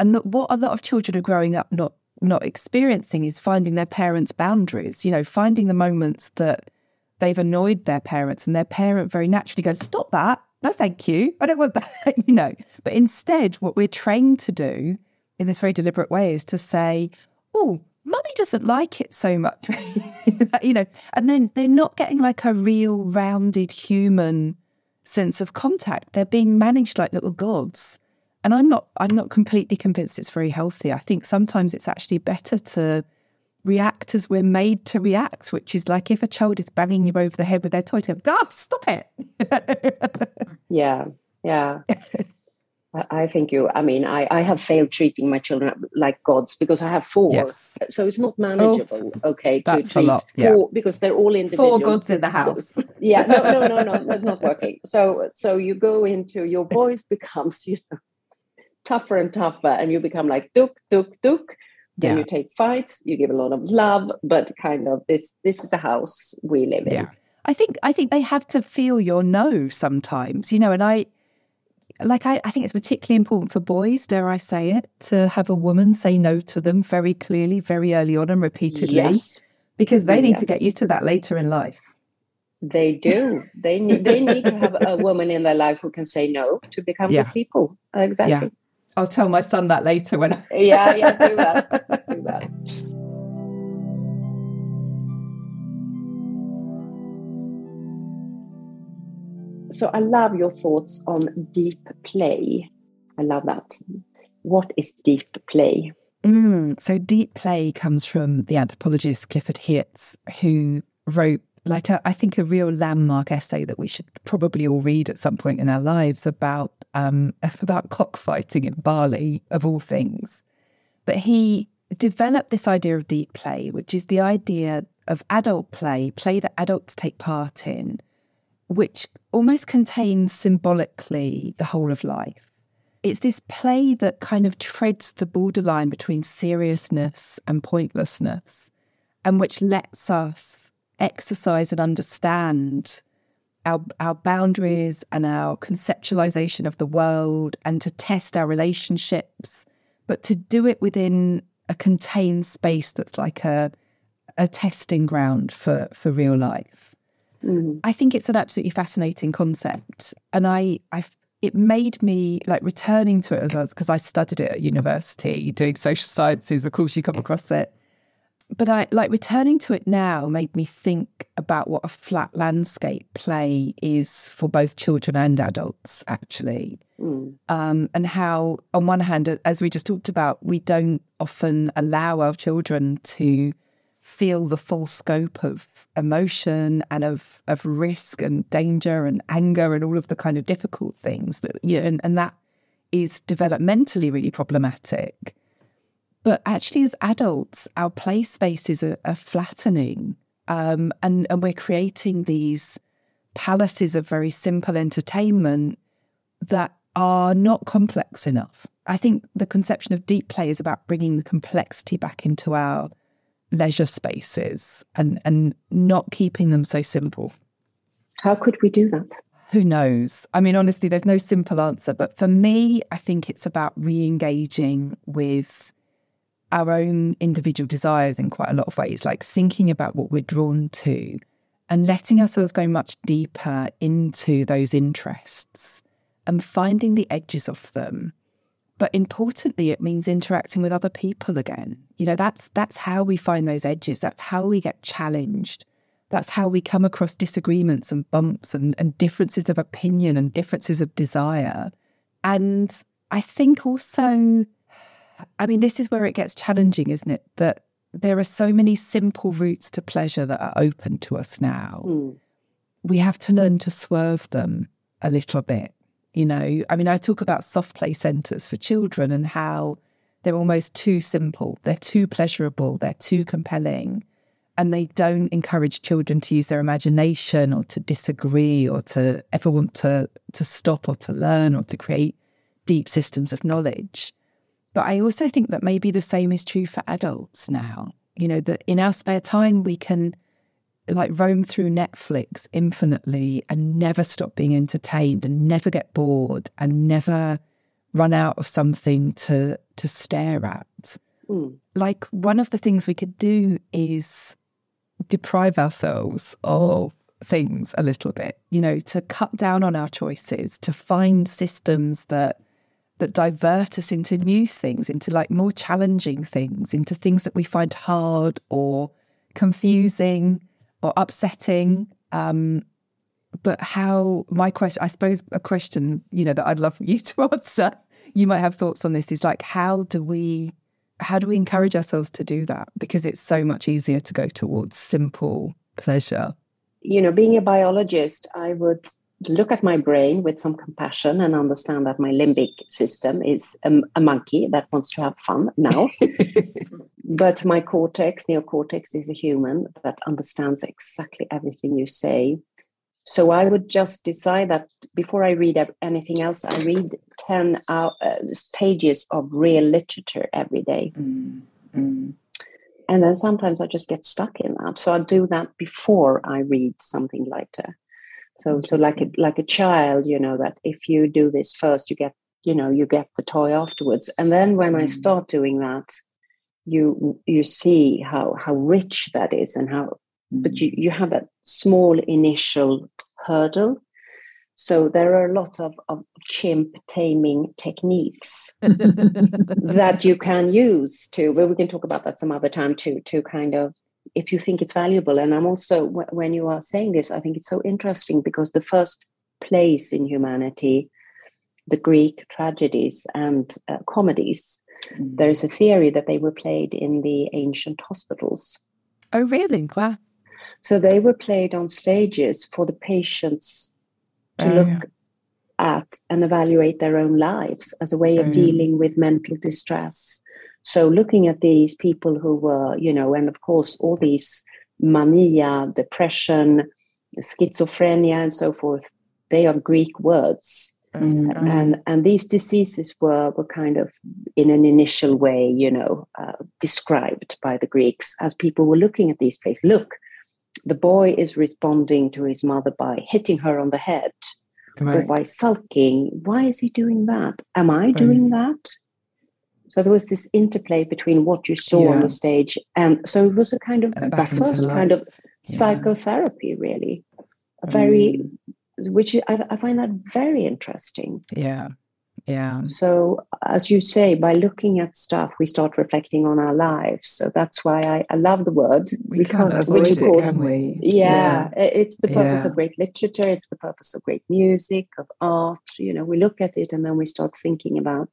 Speaker 1: and that what a lot of children are growing up not not experiencing is finding their parents' boundaries. You know, finding the moments that they've annoyed their parents and their parent very naturally goes, "Stop that! No, thank you. I don't want that." you know, but instead, what we're trained to do in this very deliberate way is to say, "Oh." Mummy doesn't like it so much, you know, and then they're not getting like a real rounded human sense of contact. They're being managed like little gods. And I'm not I'm not completely convinced it's very healthy. I think sometimes it's actually better to react as we're made to react, which is like if a child is banging you over the head with their toy, to go, oh, stop it.
Speaker 7: yeah, yeah. I think you, I mean, I, I have failed treating my children like gods because I have four. Yes. So it's not oh, manageable, oh, okay, to treat lot, yeah. four because they're all individuals.
Speaker 1: Four gods in the house.
Speaker 7: So, yeah, no, no, no, no, that's not working. So, so you go into your voice becomes, you know, tougher and tougher, and you become like duk, duk, duk. Then yeah. you take fights, you give a lot of love, but kind of this, this is the house we live in. Yeah.
Speaker 1: I think I think they have to feel your no sometimes, you know, and I like I, I think it's particularly important for boys, dare I say it, to have a woman say no to them very clearly, very early on and repeatedly. Yes. Because they need yes. to get used to that later in life.
Speaker 7: They do. They need they need to have a woman in their life who can say no to become yeah. good people. Exactly. Yeah.
Speaker 1: I'll tell my son that later when I
Speaker 7: Yeah, yeah, do that. do that. so I love your thoughts on deep play. I love that. What is deep play?
Speaker 1: Mm, so deep play comes from the anthropologist Clifford Geertz, who wrote like a, I think a real landmark essay that we should probably all read at some point in our lives about um, about cockfighting in Bali of all things. But he developed this idea of deep play, which is the idea of adult play, play that adults take part in, which almost contains symbolically the whole of life. It's this play that kind of treads the borderline between seriousness and pointlessness. and which lets us exercise and understand our, our boundaries and our conceptualization of the world and to test our relationships, but to do it within a contained space that's like a, a testing ground for, for real life.
Speaker 7: Mm.
Speaker 1: I think it's an absolutely fascinating concept. And I, I it made me like returning to it as because I studied it at university doing social sciences. Of course, you come across it but I like returning to it now made me think about what a flat landscape play is for both children and adults, actually.
Speaker 7: Mm.
Speaker 1: Um, and how, on one hand, as we just talked about, we don't often allow our children to feel the full scope of emotion and of of risk and danger and anger and all of the kind of difficult things that you know, and, and that is developmentally really problematic. But actually, as adults, our play spaces are, are flattening, um, and and we're creating these palaces of very simple entertainment that are not complex enough. I think the conception of deep play is about bringing the complexity back into our leisure spaces and and not keeping them so simple.
Speaker 7: How could we do that?
Speaker 1: Who knows? I mean, honestly, there's no simple answer. But for me, I think it's about re engaging with our own individual desires in quite a lot of ways, like thinking about what we're drawn to and letting ourselves go much deeper into those interests and finding the edges of them. But importantly, it means interacting with other people again. You know, that's that's how we find those edges. That's how we get challenged. That's how we come across disagreements and bumps and, and differences of opinion and differences of desire. And I think also I mean, this is where it gets challenging, isn't it? That there are so many simple routes to pleasure that are open to us now.
Speaker 7: Mm.
Speaker 1: We have to learn to swerve them a little bit. You know, I mean, I talk about soft play centres for children and how they're almost too simple, they're too pleasurable, they're too compelling, and they don't encourage children to use their imagination or to disagree or to ever want to to stop or to learn or to create deep systems of knowledge. But I also think that maybe the same is true for adults now. You know, that in our spare time, we can like roam through Netflix infinitely and never stop being entertained and never get bored and never run out of something to to stare at.
Speaker 7: Mm.
Speaker 1: Like one of the things we could do is deprive ourselves of things a little bit, you know, to cut down on our choices, to find systems that that divert us into new things, into like more challenging things, into things that we find hard or confusing or upsetting. Um, but how my question, I suppose, a question you know that I'd love for you to answer. You might have thoughts on this. Is like how do we how do we encourage ourselves to do that? Because it's so much easier to go towards simple pleasure.
Speaker 7: You know, being a biologist, I would look at my brain with some compassion and understand that my limbic system is a, a monkey that wants to have fun now. but my cortex, neocortex, is a human that understands exactly everything you say. So I would just decide that before I read anything else, I read 10 uh, pages of real literature every day.
Speaker 1: Mm, mm.
Speaker 7: And then sometimes I just get stuck in that. So I do that before I read something lighter so so like a like a child you know that if you do this first you get you know you get the toy afterwards and then when mm. i start doing that you you see how how rich that is and how mm. but you you have that small initial hurdle so there are a lot of, of chimp taming techniques that you can use to well we can talk about that some other time too to kind of if you think it's valuable. And I'm also, when you are saying this, I think it's so interesting because the first place in humanity, the Greek tragedies and uh, comedies, mm. there is a theory that they were played in the ancient hospitals.
Speaker 1: Oh, really? Wow.
Speaker 7: So they were played on stages for the patients to oh, look yeah. at and evaluate their own lives as a way of oh, dealing with mental distress so looking at these people who were, you know, and of course all these mania, depression, schizophrenia, and so forth, they are Greek words. Mm. And and these diseases were were kind of in an initial way, you know, uh, described by the Greeks as people were looking at these places. Look, the boy is responding to his mother by hitting her on the head right. or by sulking. Why is he doing that? Am I doing that? So there was this interplay between what you saw yeah. on the stage, and so it was a kind of the first kind of yeah. psychotherapy, really, a very, mm. which I, I find that very interesting.
Speaker 1: Yeah, yeah.
Speaker 7: So, as you say, by looking at stuff, we start reflecting on our lives. So that's why I, I love the word.
Speaker 1: We can't avoid which, of course, it, can we?
Speaker 7: Yeah, yeah. it's the purpose yeah. of great literature. It's the purpose of great music, of art. You know, we look at it and then we start thinking about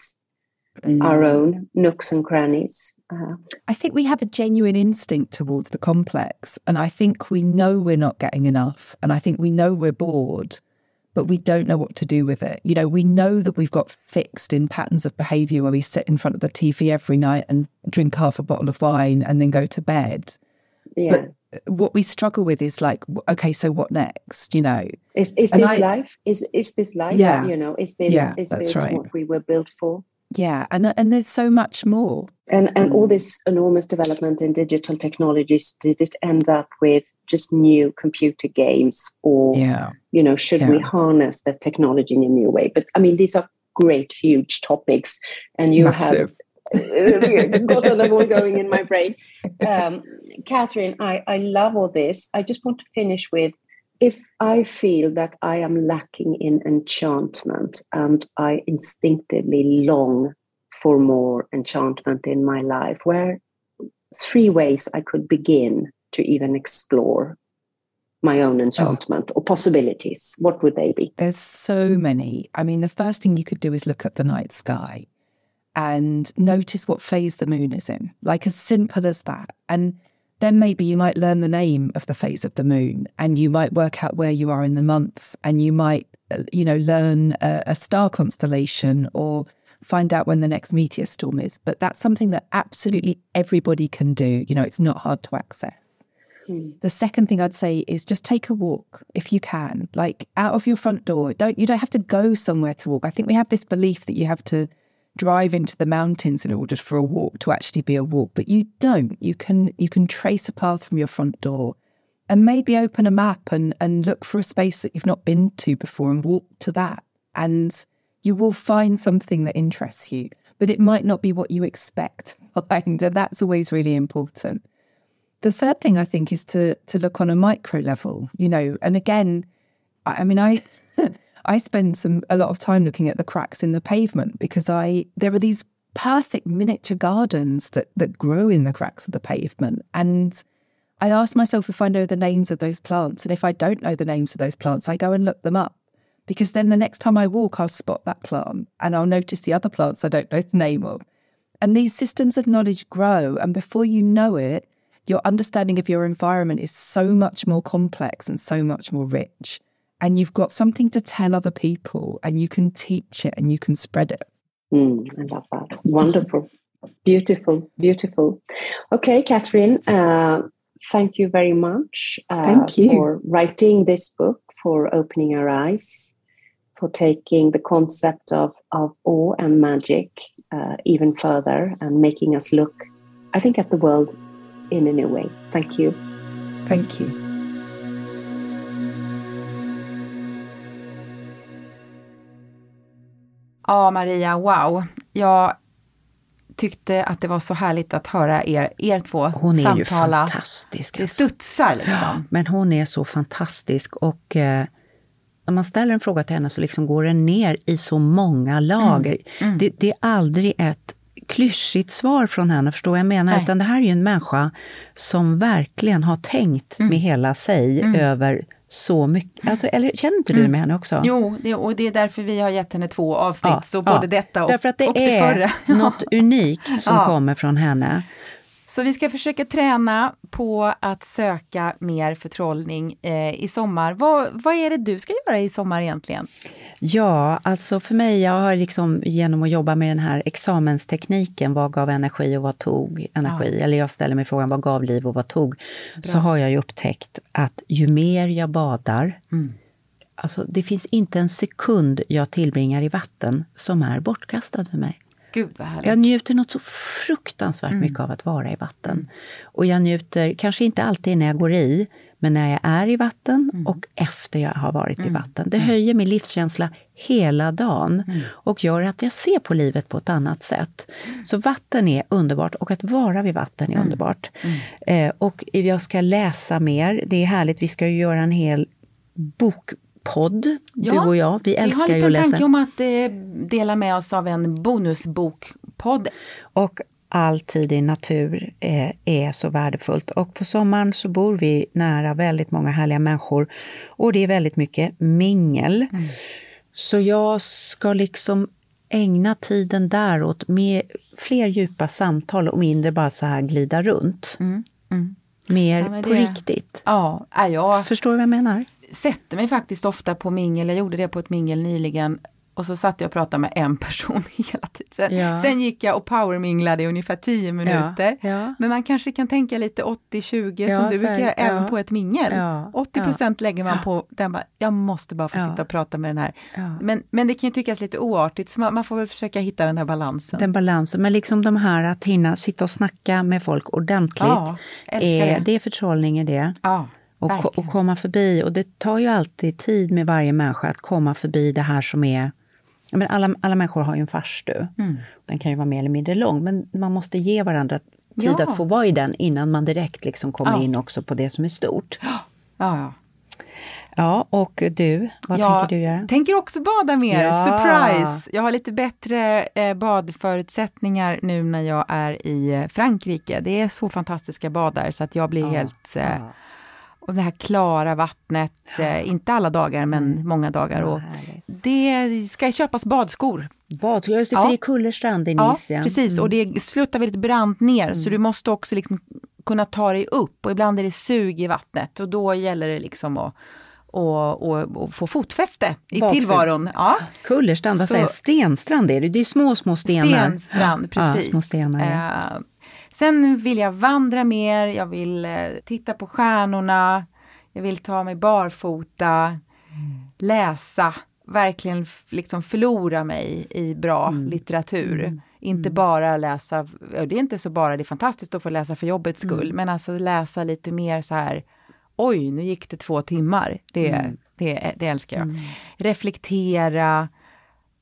Speaker 7: mm. our own nooks and crannies. Uh,
Speaker 1: I think we have a genuine instinct towards the complex, and I think we know we're not getting enough, and I think we know we're bored but we don't know what to do with it. You know, we know that we've got fixed in patterns of behavior where we sit in front of the TV every night and drink half a bottle of wine and then go to bed.
Speaker 7: Yeah.
Speaker 1: But what we struggle with is like, okay, so what next? You know,
Speaker 7: is is this I, life? Is is this life? Yeah. You know, is this yeah, is this right. what we were built for?
Speaker 1: Yeah, and uh, and there's so much more.
Speaker 7: And and all mm. this enormous development in digital technologies, did it end up with just new computer games, or
Speaker 1: yeah.
Speaker 7: you know, should yeah. we harness that technology in a new way? But I mean, these are great, huge topics, and you Massive. have uh, got them all going in my brain. Um, Katherine, I I love all this. I just want to finish with if I feel that I am lacking in enchantment and I instinctively long for more enchantment in my life, where three ways I could begin to even explore my own oh. enchantment oh. or possibilities, what would they be?
Speaker 1: There's so many. I mean, the first thing you could do is look at the night sky and notice what phase the moon is in, like as simple as that. And then maybe you might learn the name of the phase of the moon and you might work out where you are in the month and you might, uh, you know, learn a, a star constellation or find out when the next meteor storm is. But that's something that absolutely everybody can do. You know, it's not hard to access. Hmm. The second thing I'd say is just take a walk if you can, like out of your front door. Don't you don't have to go somewhere to walk. I think we have this belief that you have to drive into the mountains in order for a walk to actually be a walk, but you don't. You can you can trace a path from your front door and maybe open a map and, and look for a space that you've not been to before and walk to that. And you will find something that interests you, but it might not be what you expect find. And that's always really important. The third thing I think is to to look on a micro level, you know, and again, I mean, I I spend some a lot of time looking at the cracks in the pavement because I there are these perfect miniature gardens that that grow in the cracks of the pavement. And I ask myself if I know the names of those plants. And if I don't know the names of those plants I go and look them up because then the next time I walk I'll spot that plant and I'll notice the other plants I don't know the name of. And these systems of knowledge grow. And before you know it your understanding of your environment is so much more complex and so much more rich and you've got something to tell other people and you can teach it and you can spread it.
Speaker 7: Mm, I love that. Wonderful. Beautiful, beautiful. Okay, Katherine, uh, thank you very much
Speaker 1: uh, thank you.
Speaker 7: for writing this book, for opening our eyes, for taking the concept of, of awe and magic uh, even further and making us look, I think, at the world in a new way. Thank you.
Speaker 1: Thank you.
Speaker 2: Ja, Maria, wow. Jag tyckte att det var så härligt att höra er, er två
Speaker 3: hon är
Speaker 2: samtala.
Speaker 3: Ju fantastisk.
Speaker 2: Det alltså. studsar liksom. Ja,
Speaker 3: men hon är så fantastisk och eh, när man ställer en fråga till henne så liksom går den ner i så många lager. Mm. Mm. Det, det, är aldrig ett klyschigt svar från henne, förstår vad jag menar? Nej. Utan det här är ju en människa som verkligen har tänkt mm. med hela sig mm. över så mycket. Alltså, eller känner inte du mm. med henne också?
Speaker 2: Jo, det, och det är därför vi har gett henne två avsnitt, ja, så både ja. detta och,
Speaker 3: därför att det
Speaker 2: och
Speaker 3: det
Speaker 2: förra.
Speaker 3: något unikt som ja. kommer från henne.
Speaker 2: Så vi ska försöka träna på att söka mer förtrollning eh, i sommar. Vad, vad är det du ska göra i sommar egentligen?
Speaker 3: Ja, alltså för mig, jag har liksom genom att jobba med den här examenstekniken, vad gav energi och vad tog energi? Ja. Eller jag ställer mig frågan, vad gav liv och vad tog? Bra. Så har jag ju upptäckt att ju mer jag badar, mm. Alltså, det finns inte en sekund jag tillbringar i vatten som är bortkastad för mig.
Speaker 2: Gud vad härligt.
Speaker 3: Jag njuter något så fruktansvärt
Speaker 2: Mm.
Speaker 3: mycket av att vara i vatten. Och jag njuter, kanske inte alltid när jag går i, men när jag är i vatten
Speaker 2: Mm.
Speaker 3: och efter jag har varit i vatten. Det höjer min livskänsla hela dagen
Speaker 2: Mm.
Speaker 3: och gör att jag ser på livet på ett annat sätt. Så vatten är underbart och att vara vid vatten
Speaker 2: Mm.
Speaker 3: är underbart. Eh, och jag ska läsa mer. Det är härligt, vi ska ju göra en hel bokpodd, du och jag. Vi
Speaker 2: Vi har
Speaker 3: älskar
Speaker 2: en
Speaker 3: ju att läsa.
Speaker 2: tanke om att eh, dela med oss av en bonusbokpodd.
Speaker 3: Och all tid i natur är, är så värdefullt. Och på sommaren så bor vi nära väldigt många härliga människor och det är väldigt mycket mingel. Så jag ska liksom ägna tiden där åt med fler djupa samtal och mindre bara så här glida runt. Mer
Speaker 2: Ja, men
Speaker 3: på
Speaker 2: det-
Speaker 3: riktigt.
Speaker 2: Ja, jag
Speaker 3: Förstår du vad jag menar?
Speaker 2: Sätter mig faktiskt ofta på mingel. Jag gjorde det på ett mingel nyligen. Och så satt jag och pratade med en person hela tiden. Sen,
Speaker 3: Ja.
Speaker 2: sen gick jag och powerminglade i ungefär 10 minuter.
Speaker 3: ja.
Speaker 2: Men man kanske kan tänka lite 80-20
Speaker 3: Ja,
Speaker 2: som du brukar göra även
Speaker 3: ja.
Speaker 2: på ett mingel.
Speaker 3: Ja,
Speaker 2: 80% lägger man på den bara, jag måste bara få
Speaker 3: Ja.
Speaker 2: sitta och prata med den här.
Speaker 3: Ja.
Speaker 2: Men, men det kan ju tyckas lite oartigt så man, man får väl försöka hitta den här balansen.
Speaker 3: Den balansen. Men liksom de här att hinna sitta och snacka med folk ordentligt.
Speaker 2: Ja,
Speaker 3: är,
Speaker 2: det.
Speaker 3: det är förtrollning i det. Och, och komma förbi. Och det tar ju alltid tid med varje människa att komma förbi det här som är... Men alla, alla människor har ju en farstu.
Speaker 2: Mm.
Speaker 3: Den kan ju vara mer eller mindre lång, men man måste ge varandra tid
Speaker 2: Ja.
Speaker 3: att få vara i den innan man direkt liksom kommer
Speaker 2: Ja.
Speaker 3: in också på det som är stort.
Speaker 2: ja, ja.
Speaker 3: Ja, och du, vad
Speaker 2: jag
Speaker 3: tänker du göra?
Speaker 2: tänker också bada mer. Surprise! Jag har lite bättre eh, badförutsättningar nu när jag är i eh, Frankrike. Det är så fantastiska bad där så att jag blir helt... Eh, och det här klara vattnet, eh, inte alla dagar men många dagar. Och det ska köpas badskor.
Speaker 3: Bad, just det,
Speaker 2: Ja.
Speaker 3: för det är kullerstrand i
Speaker 2: Ja,
Speaker 3: Nice. ja.
Speaker 2: precis.
Speaker 3: Mm.
Speaker 2: Och det sluttar väldigt brant ner så du måste också liksom kunna ta dig upp och ibland är det sug i vattnet och då gäller det liksom att och, och, och få fotfäste i
Speaker 3: Baksug.
Speaker 2: tillvaron. Ja.
Speaker 3: Kullerstrand, vad säger jag? Stenstrand är det, det är små, små stenar.
Speaker 2: Stenstrand, precis.
Speaker 3: Ja, små stenar, ja.
Speaker 2: Sen vill jag vandra mer, jag vill eh, titta på stjärnorna, jag vill ta mig barfota, läsa, verkligen liksom förlora mig i bra
Speaker 3: Mm.
Speaker 2: litteratur. Inte bara läsa, det är inte så bara, det är fantastiskt att få läsa för jobbets
Speaker 3: Mm.
Speaker 2: skull, men alltså läsa lite mer så här, oj, nu gick det två timmar. Det,
Speaker 3: Mm.
Speaker 2: det, det älskar jag. Reflektera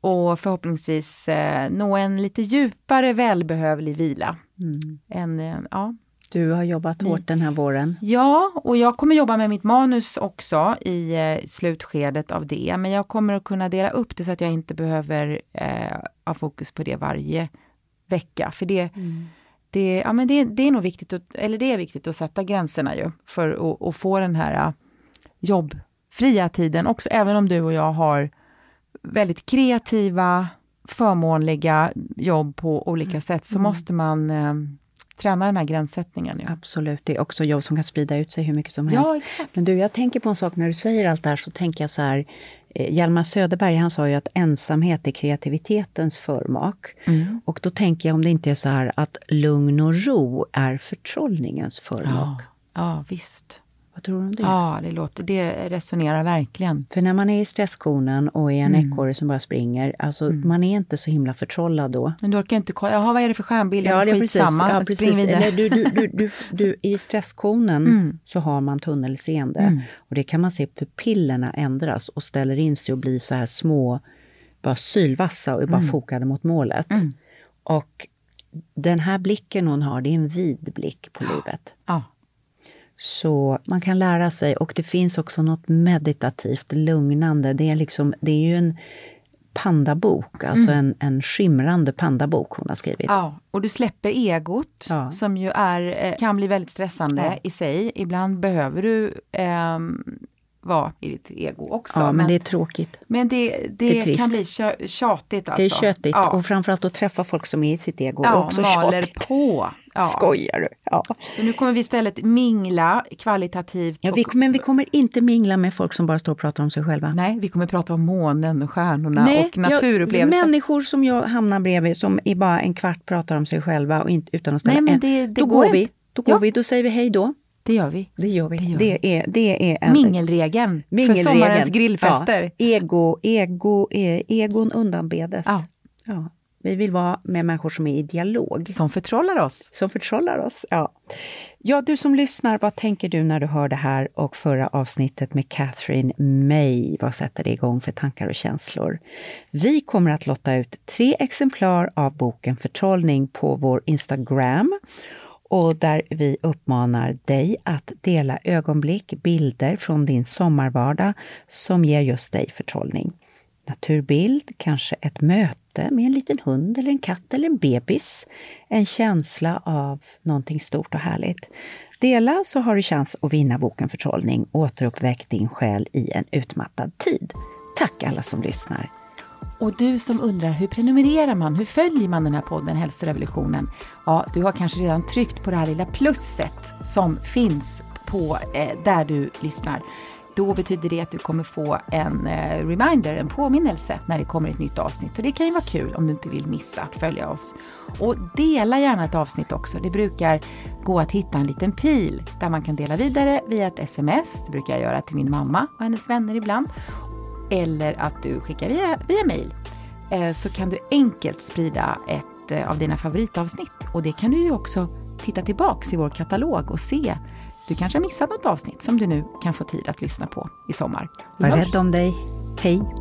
Speaker 2: och förhoppningsvis eh, nå en lite djupare välbehövlig vila.
Speaker 3: Mm.
Speaker 2: En, eh, ja.
Speaker 3: Du har jobbat hårt den här våren.
Speaker 2: ja, och jag kommer jobba med mitt manus också i eh, slutskedet av det. Men jag kommer att kunna dela upp det så att jag inte behöver eh, ha fokus på det varje vecka. För det, det, ja, men det, det är nog viktigt, att, eller det är viktigt att sätta gränserna ju för att, få den här uh, jobbfria tiden också, även om du och jag har väldigt kreativa, förmånliga jobb på olika sätt, så måste man eh, träna den här gränssättningen. Ju.
Speaker 3: Absolut, det är också jobb som kan sprida ut sig hur mycket som
Speaker 2: Ja,
Speaker 3: helst.
Speaker 2: exakt.
Speaker 3: Men du, jag tänker på en sak när du säger allt det här, så tänker jag så här. Eh, Hjalmar Söderberg, han sa ju att ensamhet är kreativitetens förmak.
Speaker 2: Mm.
Speaker 3: Och då tänker jag om det inte är så här att lugn och ro är förtrollningens förmak.
Speaker 2: Ja, visst.
Speaker 3: Vad tror du om det?
Speaker 2: Ja, det, låter, det resonerar verkligen.
Speaker 3: För när man är i stresskonen och är en
Speaker 2: Mm.
Speaker 3: ekorre som bara springer, alltså man är inte så himla förtrollad då.
Speaker 2: Men du orkar inte kolla, jaha vad är det för stjärnbild?
Speaker 3: Ja, det är.
Speaker 2: Skitsamma,
Speaker 3: Ja,
Speaker 2: spring vidare.
Speaker 3: Eller du, du, du, du, du, I stresskonen
Speaker 2: Mm.
Speaker 3: så har man tunnelseende.
Speaker 2: Mm.
Speaker 3: Och det kan man se pupillerna ändras och ställer in sig och blir så här små, bara sylvassa och är bara
Speaker 2: Mm.
Speaker 3: fokade mot målet.
Speaker 2: Mm.
Speaker 3: Och den här blicken hon har, det är en vid blick på livet.
Speaker 2: Ja.
Speaker 3: Så man kan lära sig och det finns också något meditativt, lugnande. Det är, liksom, det är ju en pandabok, alltså en, en skimrande pandabok hon har skrivit.
Speaker 2: Ja, och du släpper egot
Speaker 3: Ja.
Speaker 2: som ju är, eh, kan bli väldigt stressande
Speaker 3: Ja.
Speaker 2: i sig. Ibland behöver du ehm, vara i ditt ego också.
Speaker 3: Ja, men, det är tråkigt.
Speaker 2: men det, det,
Speaker 3: det är
Speaker 2: kan bli tjö, tjatigt alltså.
Speaker 3: Det är köttigt
Speaker 2: Ja,
Speaker 3: och framförallt att träffa folk som är i sitt ego är
Speaker 2: ja
Speaker 3: också
Speaker 2: maler
Speaker 3: tjatigt.
Speaker 2: på. Ja.
Speaker 3: Skojar du? Ja.
Speaker 2: Så nu kommer vi istället mingla kvalitativt.
Speaker 3: Ja, vi, men vi kommer inte mingla med folk som bara står och pratar om sig själva.
Speaker 2: Nej, vi kommer prata om månen och stjärnorna och naturupplevelser.
Speaker 3: Jag, människor som jag hamnar bredvid som i bara en kvart pratar om sig själva och inte, utan att ställa
Speaker 2: Nej, men
Speaker 3: en.
Speaker 2: det- det
Speaker 3: då
Speaker 2: går
Speaker 3: går vi. Då går
Speaker 2: Ja.
Speaker 3: vi, då säger vi hej då.
Speaker 2: Det gör vi.
Speaker 3: Det gör vi.
Speaker 2: Det, gör
Speaker 3: det
Speaker 2: vi.
Speaker 3: är, det är en,
Speaker 2: Mingelregeln,
Speaker 3: Mingelregeln.
Speaker 2: för sommarens grillfester.
Speaker 3: Ja. Ego, ego, e, egon undanbedes.
Speaker 2: Ja.
Speaker 3: Ja. Vi vill vara med människor som är i dialog.
Speaker 2: Som förtrollar oss.
Speaker 3: Som förtrollar oss, ja. Ja, du som lyssnar, vad tänker du när du hör det här och förra avsnittet med Catherine May? Vad sätter det igång för tankar och känslor? Vi kommer att lotta ut tre exemplar av boken Förtrollning på vår Instagram och där vi uppmanar dig att dela ögonblick, bilder från din sommarvardag som ger just dig förtrollning. Naturbild, kanske ett möte med en liten hund eller en katt eller en bebis. En känsla av någonting stort och härligt. Dela så har du chans att vinna boken Förtrollning Återuppväck din själ i en utmattad tid. Tack alla som lyssnar.
Speaker 2: Och du som undrar hur prenumererar man, hur följer man den här podden Hälsorevolutionen? Ja, du har kanske redan tryckt på det här lilla plusset som finns på eh, där du lyssnar. Då betyder det att du kommer få en eh, reminder, en påminnelse när det kommer ett nytt avsnitt. Och det kan ju vara kul om du inte vill missa att följa oss. Och dela gärna ett avsnitt också. Det brukar gå att hitta en liten pil där man kan dela vidare via ett sms. Det brukar jag göra till min mamma och hennes vänner ibland eller att du skickar via, via mail eh, så kan du enkelt sprida ett eh, av dina favoritavsnitt. Och det kan du ju också titta tillbaks i vår katalog och se. Du kanske har missat något avsnitt som du nu kan få tid att lyssna på i sommar.
Speaker 3: Var rädd om dig. Hej!